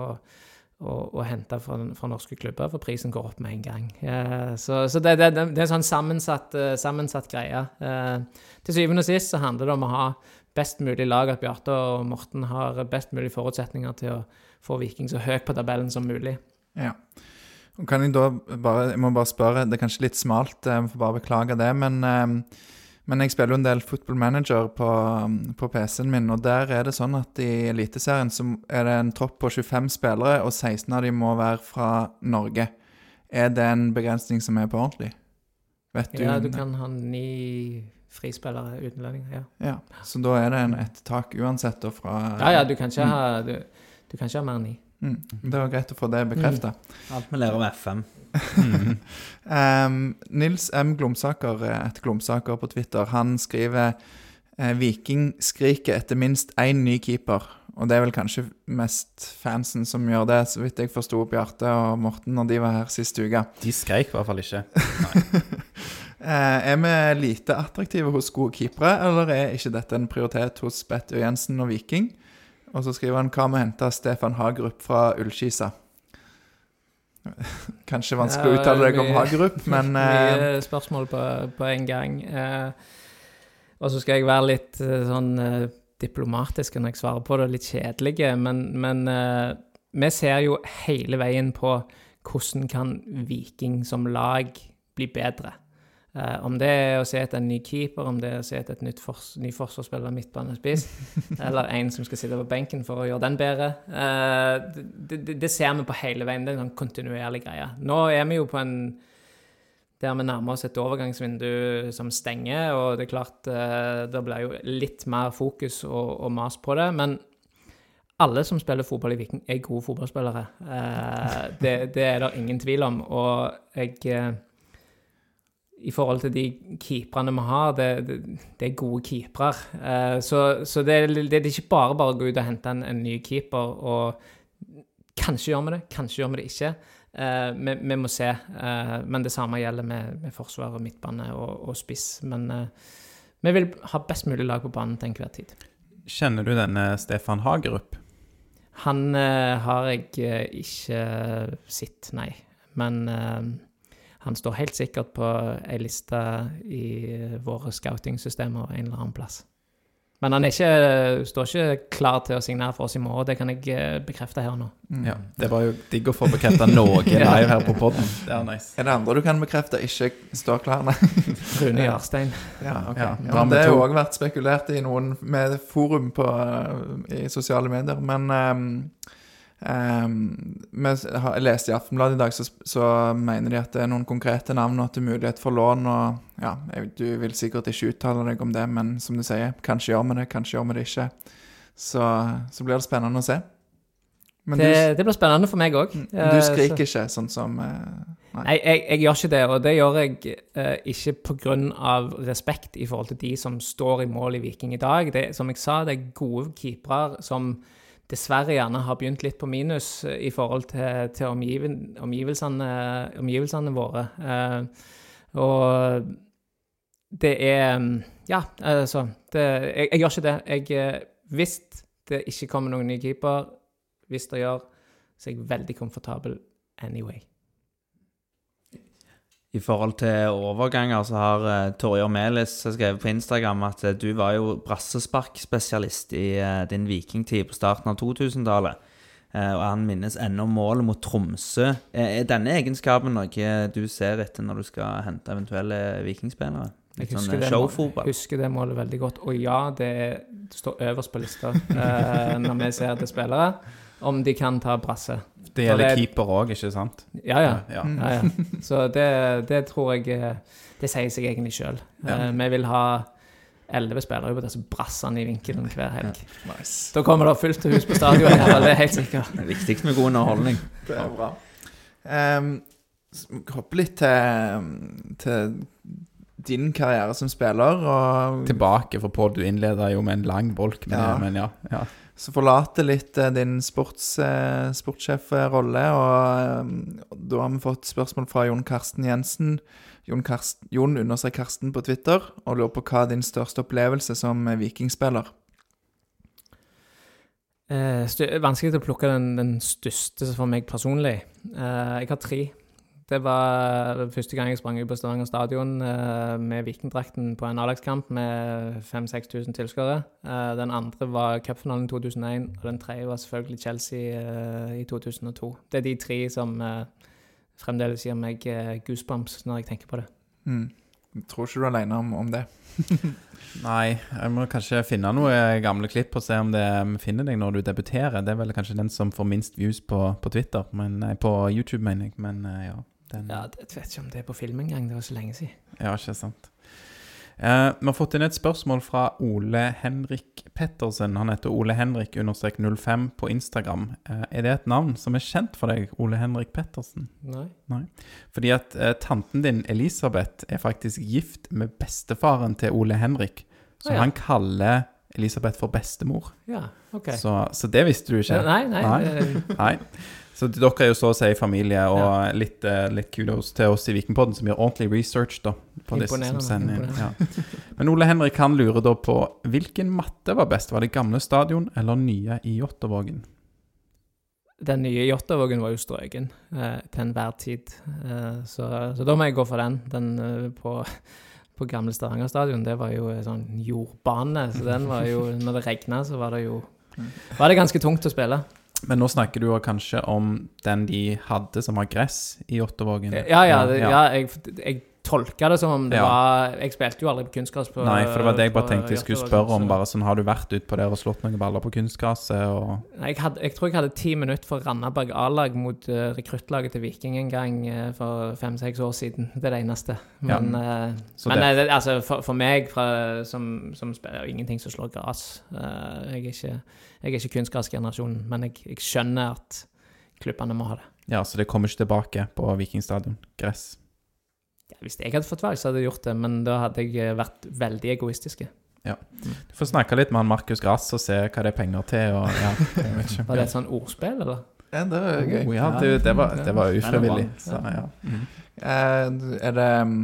Speaker 4: å, å hente fra, fra, norske klubber, for prisen går opp med en gang. Eh, så, så det, det, det, er en sånn sammensatt, sammensatt greie. Eh, til syvende og sist så handler det om å ha best mulig lag, at Bjarte og Morten har best mulig forutsetninger til å få Viking så høyt på tabellen som mulig.
Speaker 3: Ja. Kan jeg da bare, jeg må bare spørre, det er kanskje litt smalt, jeg får bare beklage det, men eh, men jeg spiller jo en del Football Manager på, på PC-en min, og der er det sånn at i Eliteserien så er det en tropp på 25 spillere, og 16 av dem må være fra Norge. Er det en begrensning som er på ordentlig?
Speaker 4: Vet du? Ja, du kan ha ni frispillere utenlendinger, ja.
Speaker 3: ja. Så da er det en, et tak uansett da fra
Speaker 4: Ja, ja, du kan ikke ha, du, du kan ikke ha mer enn ni.
Speaker 3: Mm. Det var greit å få det bekrefta. Mm.
Speaker 2: Alt vi lærer om FM.
Speaker 3: Mm. um, Nils M. Glomsaker, et Glomsaker på Twitter, han skriver eh, Viking skriker etter minst én ny keeper. Og det er vel kanskje mest fansen som gjør det, så vidt jeg forsto Bjarte og Morten når de var her sist uke.
Speaker 1: De skreik i hvert fall ikke.
Speaker 3: eh, er vi lite attraktive hos gode keepere, eller er ikke dette en prioritet hos Bette Jensen og Viking? Og så skriver han hva med å hente Stefan Hagerup fra Ullskisa? Kanskje vanskelig å uttale deg om Hagerup, men
Speaker 4: Mye uh, spørsmål på, på, en gang. Uh, og så skal jeg være litt uh, sånn diplomatisk når jeg svarer på det, litt kjedelige, men, men vi ser jo hele veien på hvordan kan Viking som lag bli bedre. Uh, om det er å se etter en ny keeper, om det er å se etter et nytt fors ny forsvarsspiller midtbanespiss, eller en som skal sitte på benken for å gjøre den bedre. Uh, det, det, det, ser vi på hele veien. Det er en sånn kontinuerlig greie. Nå er vi jo på en der vi nærmer oss et overgangsvindu som stenger, og det er klart uh, det blir jo litt mer fokus og, og mas på det. men alle som spiller fotball i Viking, er gode fotballspillere. Det, det, er det ingen tvil om. Og jeg i forhold til de keeperne vi har, det, det, det er gode keepere. Uh, så, så det, det, er ikke bare bare å gå ut og hente en, en ny keeper. og Kanskje gjør vi det, kanskje gjør vi det ikke. Uh, vi, vi, må se. Uh, men det samme gjelder med, med forsvar og midtbane og, og spiss. Men vi vil ha best mulig lag på banen til enhver tid.
Speaker 1: Kjenner du denne Stefan Hagerup?
Speaker 4: Han har jeg ikke sett, nei. Men han står helt sikkert på ei liste i våre scouting-systemer en eller annen plass. Men han ikke, står ikke klar til å signere for oss i morgen, det kan jeg eh, bekrefte her nå.
Speaker 1: Mm. Ja, Det var jo digg å få bekrefta noe live her på poden. Det er nice.
Speaker 3: Er det andre du kan bekrefte ikke står klar? Nei.
Speaker 4: Rune Jarstein.
Speaker 3: Ja, okay. Ja, ja, det har jo òg vært spekulert i noen med forum på, i sosiale medier, men um, Um, jeg leste i Aftenbladet i dag, så, så, mener de at det er noen konkrete navn og at det er mulighet for lån. og ja, Du vil sikkert ikke uttale deg om det, men som du sier, kanskje gjør vi det, kanskje gjør vi det ikke. Så, så blir det spennende å se.
Speaker 4: Det, du, det, blir spennende for meg òg.
Speaker 3: Du skriker skriker ikke sånn som uh,
Speaker 4: Nei, nei jeg, jeg, gjør ikke det. Og det gjør jeg uh, ikke pga. respekt i forhold til de som står i mål i Viking i dag. Det, som jeg sa, det er gode keepere som dessverre gjerne har begynt litt på minus eh, i forhold til, til omgiven, omgivelsene, omgivelsene, våre. Eh, og det er Ja, altså det, jeg, jeg, gjør ikke det. Jeg, eh, hvis det ikke kommer noen ny keeper, hvis det gjør, så er jeg veldig komfortabel anyway.
Speaker 2: I forhold til overganger så har uh, Torjer Melis skrevet på Instagram at uh, du var jo brassesparkspesialist i uh, din vikingtid på starten av 2000-tallet. Uh, og han minnes ennå målet mot Tromsø. Eh, er denne egenskapen noe du ser etter når du skal hente eventuelle vikingspillere? Litt jeg
Speaker 4: husker
Speaker 2: sånn
Speaker 4: det, husker det målet veldig godt. Og ja, det, er, det står øverst på lista eh, når vi ser til spillere, om de kan ta brasse.
Speaker 1: Det gjelder
Speaker 4: det-
Speaker 1: keeper òg, ikke sant?
Speaker 4: Ja, ja.
Speaker 1: ja.
Speaker 4: ja, ja. Så det, det tror jeg eh, Det sier seg egentlig sjøl.
Speaker 1: Ja.
Speaker 4: vi vil ha elleve spillere på disse brassene i vinkelen hver helg.
Speaker 3: Nice.
Speaker 4: Da kommer det fullt hus på stadion, ja, det er helt sikkert.
Speaker 2: Det er viktig med god underholdning.
Speaker 3: Det er bra. Um, Hoppe litt til, til din karriere som spiller, og
Speaker 1: Tilbake, for Pål, du innleda jo med en lang bolk med
Speaker 3: Ja.
Speaker 1: det, men ja. ja.
Speaker 3: Så forlate litt eh, din sports, eh, sportssjefrolle. Og eh, da har vi fått spørsmål fra Jon Karsten Jensen. Jon, Karsten, Jon understreker Karsten på Twitter, og lurer på hva din største opplevelse som vikingspiller?
Speaker 4: Eh, vanskelig å plukke den, den største for meg personlig. Eh, jeg har tre. Det var første gang jeg sprang ut på Stavanger stadion eh, med vikingdrakten på en A-lagskamp med 5000-6000 tilskuere. Eh, den andre var cupfinalen i 2001, og den tredje var selvfølgelig Chelsea eh, i 2002. Det er de tre som fremdeles gir meg goosebumps når jeg tenker på det.
Speaker 3: Mm. Jeg tror ikke du er alene om, om det.
Speaker 1: Nei, jeg må kanskje finne noe gamle klipp og se om det finner deg når du debuterer. Det er vel kanskje den som får minst views på, på Twitter, men, nei, på YouTube, mener jeg. Men ja. Den,
Speaker 4: Ja, jeg vet ikke om det er på film engang, det var så lenge siden.
Speaker 1: Ja, ikke sant. Eh, vi har fått inn et spørsmål fra Ole Henrik Pettersen. Han heter Ole Henrik understrek 05 på Instagram. Eh, er det et navn som er kjent for deg, Ole Henrik Pettersen?
Speaker 4: Nei.
Speaker 1: Fordi at eh, tanten din, Elisabeth, er faktisk gift med bestefaren til Ole Henrik. Så
Speaker 4: ah, ja.
Speaker 1: han kaller Elisabeth for bestemor.
Speaker 4: Ja, OK.
Speaker 1: Så, så det visste du ikke?
Speaker 4: Nei, nei.
Speaker 1: Nei. Nei. Så dere er jo så å si familie, og litt, eh, litt kudos til oss i Vikingpodden som gjør ordentlig research da, på disse som sender inn. Ja. Men Ole Henrik han lurer da på hvilken matte var best? Var det gamle stadion eller nye i Jåttåvågen?
Speaker 4: Den nye Jåttåvågen var jo strøken eh, til enhver tid, eh, så, så da må jeg gå for den. Den eh, på, på gamle Stavanger stadion, det var jo sånn jordbane, så den var jo Når det regna, så var det jo Var det ganske tungt å spille.
Speaker 1: Men nå snakker du jo kanskje om den de hadde som har gress i åttevågen.
Speaker 4: Ja, ja, ja. ja jeg, jeg tolka det som om det
Speaker 1: Ja.
Speaker 4: var Jeg spilte jo aldri på kunstgress på
Speaker 1: Nei, for det var det jeg bare tenkte jeg skulle spørre om. bare sånn, Har du vært utpå der og slått noen baller på kunstgresset? Og...
Speaker 4: Jeg, hadde, jeg tror jeg hadde ti minutter for Randaberg A-lag mot uh, rekruttlaget til Viking en gang uh, for fem-seks år siden. Det er det eneste. Men, ja.
Speaker 1: uh,
Speaker 4: men
Speaker 1: det-
Speaker 4: eh, altså, for, for meg fra, som, som spiller, er ingenting som slår gress. Eh, jeg, er ikke, jeg er ikke kunstgressgenerasjonen, men jeg, jeg skjønner at klubbene må ha det.
Speaker 1: Ja, så det kommer ikke tilbake på Vikingstadion. Gress.
Speaker 4: Ja, hvis jeg hadde fått valg, så hadde jeg gjort det, men da hadde jeg eh, vært veldig egoistisk. Ja.
Speaker 1: Du får snakke litt med han Markus Grass og se hva det er penger til. Og, ja.
Speaker 4: Var det et sånn ordspill, eller?
Speaker 3: Ja, det var gøy.
Speaker 1: Oh, ja, det, det, var, det var ufrivillig. Så, ja. Mm.
Speaker 3: Eh, er det mm,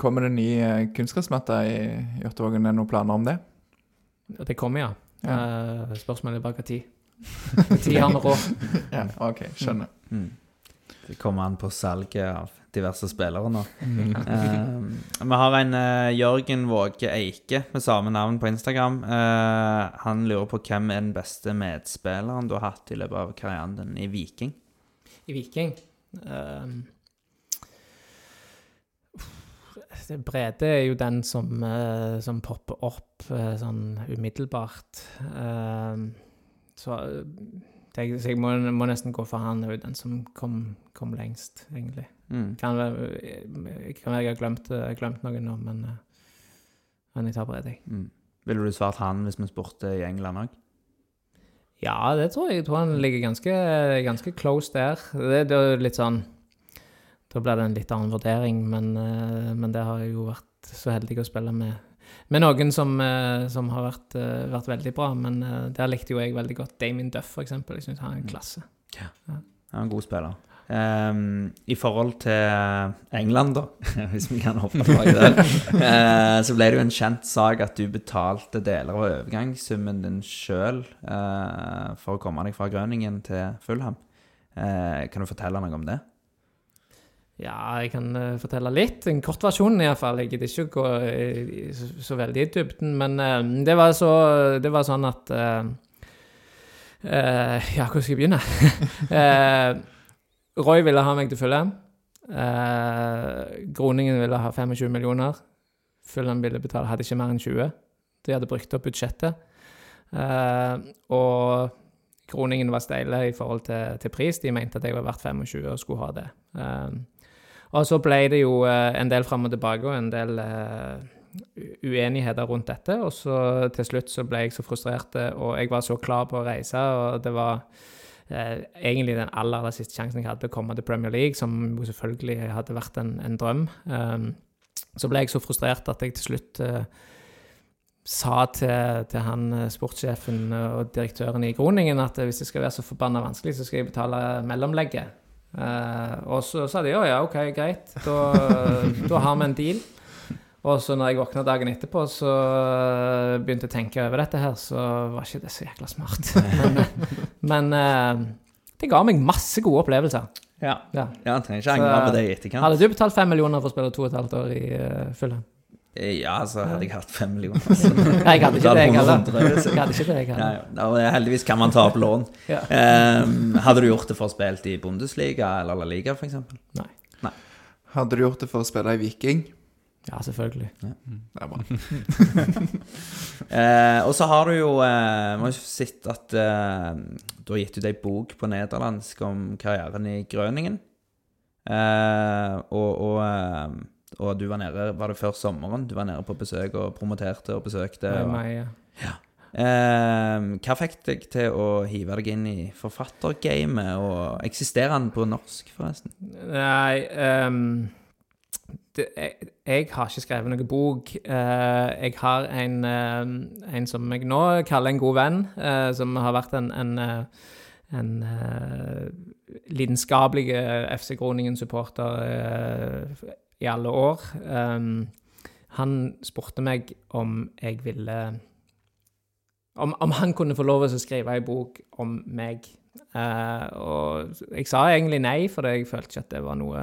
Speaker 3: Kommer det ny eh, kunstgressmatte i Jåttåvågen? Er det noen planer om det?
Speaker 4: Det kommer, ja.
Speaker 3: Ja.
Speaker 4: Eh, spørsmålet er bare når. Når har vi råd.
Speaker 3: Ja, OK, skjønner.
Speaker 2: Mm. Det kommer an på salget av diverse spillere nå.
Speaker 1: Mm.
Speaker 2: Eh, vi har en uh, Jørgen Våge Eike med samme navn på Instagram. Uh, han lurer på hvem er den beste medspilleren du har hatt i løpet av karrieren din i Viking?
Speaker 4: i Viking. Ehm, det Brede er jo den som, som popper opp sånn umiddelbart. Ehm, så eh, så jeg må, må nesten gå for han. Det er jo den som kom, kom lengst, egentlig.
Speaker 2: Mm.
Speaker 4: Kan eh, kan jeg har glemt, eh, glemt noen nå, men, eh, men jeg tar Brede, jeg.
Speaker 2: Mm. Ville du svart han hvis vi spurte i England òg?
Speaker 4: Ja, det tror jeg. Jeg tror han ligger ganske, ganske close der. Det, det er litt sånn Da blir det en litt annen vurdering, men, men det har jeg jo vært så heldig å spille med, med noen som, som har vært, vært veldig bra. Men der likte jo jeg veldig godt Damien Duff, eksempel. Jeg syns han er en klasse. Ja.
Speaker 2: Han er en god spiller. Ehm, I forhold til England, da, hvis vi kan hoppe tilbake der, uh, så ble det jo en kjent sak at du betalte deler av overgangssummen din sjøl for å komme deg fra Grøningen til Fulham. Uh, kan du fortelle noe om det?
Speaker 4: Ja, jeg kan eh, fortelle litt. En kort versjon iallfall. Jeg gidder ikke å gå i- så, så veldig i dybden. Men eh, det, var så, det var sånn at eh, Eh, ja, hvor skal jeg begynne? Eh, Roy ville ha meg til Fulham. Eh, Groningen ville ha 25 millioner. Fulham ville betale, hadde ikke mer enn 20. De hadde brukt opp budsjettet. Eh, og Groningen var steile i forhold til, til pris. De mente at jeg var verdt 25 og skulle ha det. Eh, og så ble det jo eh, en del fram og tilbake og en del eh, uenigheter rundt dette. Og så til slutt så ble jeg så frustrert, eh, og jeg var så klar på å reise, og det var eh, egentlig den aller, aller siste sjansen jeg hadde å komme til Premier League, som jo selvfølgelig hadde vært en, en drøm. Eh, så ble jeg så frustrert at jeg til slutt eh, sa til, til han eh, sportssjefen og direktøren i Groningen at eh, hvis det skal være så forbanna vanskelig, så skal jeg betale mellomlegget. Eh, og så sa de ja, ja, OK, greit, da, da har vi en deal. Og så når jeg våkna dagen etterpå, så eh, begynte jeg å tenke over dette her, så var ikke det så jækla smart. men men eh, det ga meg masse gode opplevelser.
Speaker 2: Ja.
Speaker 4: Ja.
Speaker 2: ja, han trenger ikke angre på det i etterkant.
Speaker 4: Hadde du betalt fem millioner for å spille to og et halvt år i uh, Fulham?
Speaker 2: Ja, så hadde jeg hatt fem millioner. Så.
Speaker 4: Nei, jeg hadde ikke det, jeg heller. Jeg hadde ikke det, jeg
Speaker 2: Ja,
Speaker 4: heller.
Speaker 2: ja. Heldigvis kan man ta opp lån.
Speaker 4: Ja.
Speaker 2: um, hadde du gjort det for å spille i Bundesliga eller La Liga, f.eks.?
Speaker 3: Hadde du gjort det for å spille i Viking?
Speaker 4: Ja, selvfølgelig.
Speaker 3: Det er bra.
Speaker 2: Eh, og så har du jo eh, Må jo sett at eh, du har gitt ut ei bok på nederlandsk om karrieren i Grøningen. Eh, og, og, eh, og du var nede Var det før sommeren? Du var nede på besøk og promoterte og besøkte. Og,
Speaker 4: meg, ja.
Speaker 2: eh, hva fikk deg til å hive deg inn i forfattergamet? Og eksisterer han på norsk, forresten?
Speaker 4: Nei ehm, det, jeg, jeg har ikke skrevet noen bok. Eh, jeg har en, eh, en som jeg nå kaller en god venn, eh, som har vært en, en, en lidenskapelig FC Groningen-supporter i alle år. Um, han spurte meg om jeg ville om, om han kunne få lov til å skrive ei bok om meg. Og jeg sa egentlig nei, for jeg følte ikke at det var noe,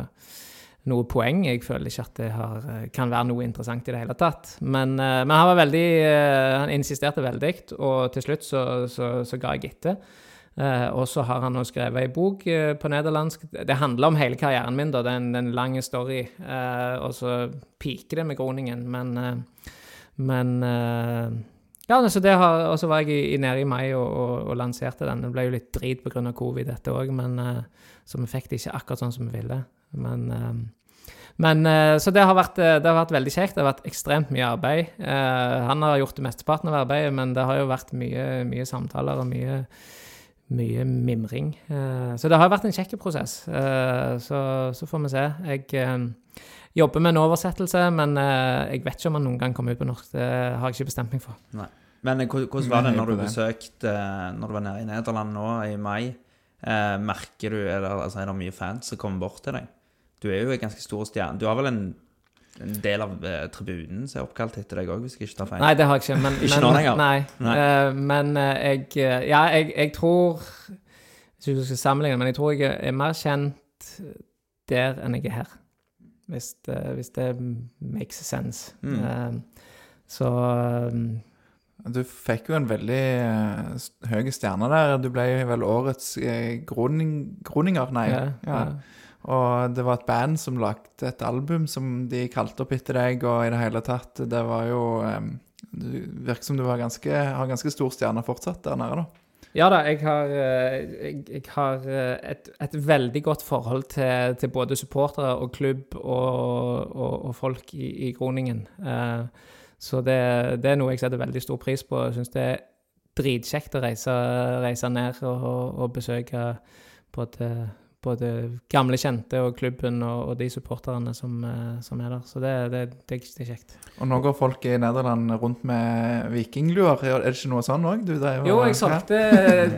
Speaker 4: noe poeng. Jeg føler ikke at det har, eh, kan være noe interessant i det hele tatt. Men, eh, men han var veldig eh, Han insisterte veldig, og til slutt så, så, så ga jeg etter. Og så har han nå skrevet ei bok på nederlandsk. Det handler om hele karrieren min, da. Det er en, en lang story. Og så piker det med Groningen, men Men ja, så har, og så var jeg i, nede i mai og, og, og lanserte den. Det ble jo litt drit pga. covid, dette òg, men så vi fikk det ikke akkurat sånn som vi ville. Men, eh, men eh, Så det har, vært, eh, det har vært veldig kjekt. Det har vært ekstremt mye arbeid. Eh, han har gjort det mesteparten av arbeidet, men det har jo vært mye, mye samtaler og mye, mye mimring. Eh, så det har vært en kjekk prosess. Eh, så, så får vi se. Jeg jobber med en oversettelse, men jeg vet ikke om han noen gang kommer ut på norsk. Det har jeg ikke bestemt meg for.
Speaker 2: Men eh, hvordan var det når du besøkte Når du var nede i Nederland nå i mai? Eh, merker du er det, altså, er det mye fans som kommer bort til deg? Du er jo en ganske stor stjerne. Du har vel en, en del av eh, tribunen som er oppkalt etter deg òg, hvis jeg ikke tar feil?
Speaker 4: Nei, det har jeg ikke. Men,
Speaker 2: Ikke
Speaker 4: men,
Speaker 2: nå lenger?
Speaker 4: Nei.
Speaker 2: Nei.
Speaker 4: Eh, men eh, jeg eh, Ja, jeg, jeg tror Hvis jeg skal sammenligne, men jeg tror jeg er mer kjent der enn jeg er her. Hvis det, hvis det makes sense.
Speaker 2: Mm.
Speaker 4: Eh, så eh,
Speaker 3: Du fikk jo en veldig uh, høy stjerne der. Du ble vel årets uh, groning, groninger, nei.
Speaker 4: ja,
Speaker 3: Ja. Og det var et band som lagde et album som de kalte opp etter deg, og i det hele tatt Det var jo um, Det virker som du har ganske, har ganske stor stjerne fortsatt der nede, da.
Speaker 4: Ja da, jeg har, eh, jeg, jeg har eh, et, et veldig godt forhold til, til både supportere og klubb og, og, og folk i, i Groningen. Uh, Så det, det er noe jeg setter veldig stor pris på. Jeg syns det er dritkjekt å reise, reise ned og, og besøke både, både gamle kjente og klubben og, og de supporterne som, eh, som er der. Så det, det, det, det er kjekt.
Speaker 3: Og nå går folk i Nederland rundt med vikingluer. Er det ikke noe sånn òg?
Speaker 4: Jo, jeg solgte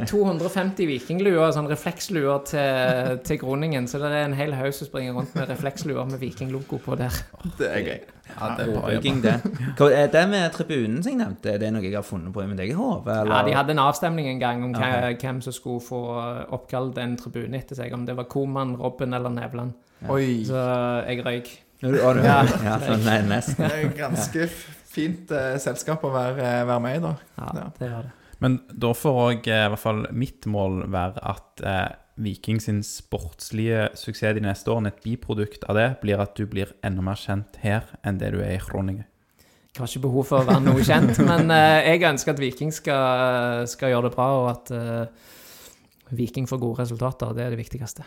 Speaker 4: 250 vikingluer, sånn refleksluer til, til Groningen. Så det er en hel haug som springer rundt med refleksluer med vikinglogo på der.
Speaker 3: Det er gøy. Ja, det er bra
Speaker 2: det. Hva, er det med tribunen som jeg nevnte, er det noe jeg har funnet på i mitt eget hode?
Speaker 4: Ja, De hadde en avstemning en gang om
Speaker 2: okay.
Speaker 4: Hvem som skulle få oppkalt en tribune etter seg. Om det var Koman, Robben eller Nevland.
Speaker 3: Oi.
Speaker 4: Så jeg røyk. Ja.
Speaker 2: ja, så, nei, nesten.
Speaker 3: Det er ganske fint eh, selskap å være, være med i, da.
Speaker 4: Ja,
Speaker 3: Ja.
Speaker 4: det gjør det.
Speaker 1: Men da får òg i hvert fall mitt mål være at eh, Viking sin sportslige suksess de neste årene, et biprodukt av det, blir at du blir enda mer kjent her enn det du er i Groningen.
Speaker 4: Jeg har ikke behov for å være noe kjent, men eh, jeg ønsker at Viking skal, skal gjøre det bra, og at uh, Viking får gode resultater. Det er det viktigste.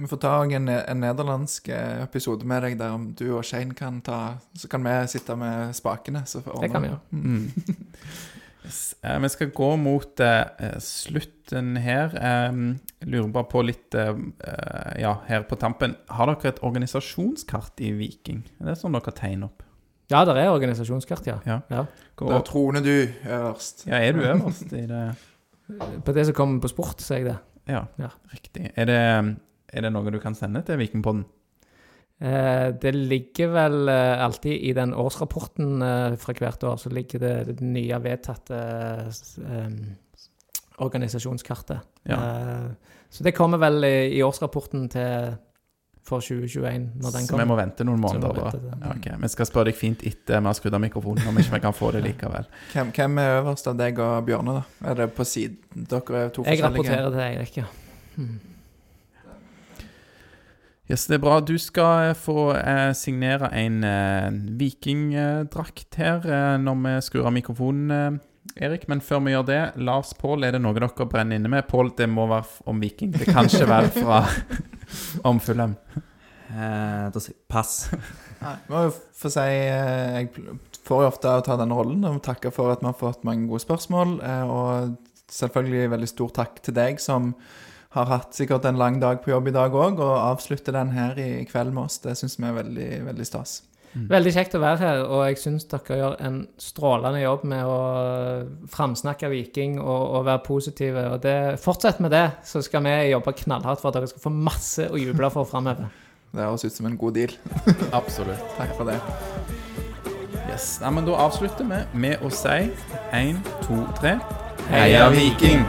Speaker 3: Vi får ta en, en nederlandsk eh, episode med deg der om du og Shane kan ta Så kan vi sitte med spakene. Så
Speaker 4: Det kan vi gjøre.
Speaker 1: Eh, vi skal gå mot eh, slutten her. Eh, jeg lurer bare på litt eh, eh, Ja, her på tampen. Har dere et organisasjonskart i Viking? Er det sånn dere tegner opp?
Speaker 4: Ja, det er organisasjonskart, ja.
Speaker 1: Ja.
Speaker 4: ja.
Speaker 3: Der troner du øverst.
Speaker 1: Ja, er du øverst i det?
Speaker 4: På det som kommer på sport, så er jeg det.
Speaker 1: Ja,
Speaker 4: Ja.
Speaker 1: riktig. Er det, er det noe du kan sende til Vikingpodden?
Speaker 4: Eh, det ligger vel eh, alltid i den årsrapporten eh, fra hvert år, så ligger det, det nye vedtatte organisasjonskartet.
Speaker 1: Ja.
Speaker 4: Eh, så det kommer vel i, årsrapporten til for 2021, når den
Speaker 1: Så vi må vente noen måneder, da.
Speaker 4: vente til-
Speaker 1: Ja, ok. Vi skal spørre deg fint etter vi har skrudd av mikrofonen, om ikke vi kan få det likevel.
Speaker 3: Hvem, hvem er øverst av deg og Bjørne, da? Er det på siden? Dere er to
Speaker 4: Jeg
Speaker 3: forskjellige.
Speaker 4: rapporterer til Eirik, ja.
Speaker 1: Yes, det er bra. Du skal eh, få eh, signere en eh, vikingdrakt her eh, når vi skrur av mikrofonen, eh, Erik. Men før vi gjør det, Lars Pål, er det noe dere brenner inne med? Pål, det må være om Viking. Det kan ikke være fra om Fulham.
Speaker 2: Eh, da sier jeg pass.
Speaker 3: Nei, må jo få si Jeg får jo ofte å ta denne rollen og takke for at vi har fått mange gode spørsmål. Og selvfølgelig veldig stor takk til deg som har hatt sikkert en lang dag på jobb i dag òg, og avslutter den her i kveld med oss. Det syns vi er veldig, veldig stas.
Speaker 4: Veldig kjekt å være her, og jeg syns dere gjør en strålende jobb med å framsnakke Viking og, og være positive. Og det, fortsett med det, så skal vi jobbe knallhardt for at dere skal få masse å juble for framover.
Speaker 3: Det høres ut som en god deal.
Speaker 1: Absolutt.
Speaker 3: Takk for det.
Speaker 1: Yes. Nei, men da avslutter vi med å si én, to, tre
Speaker 3: Heia Viking!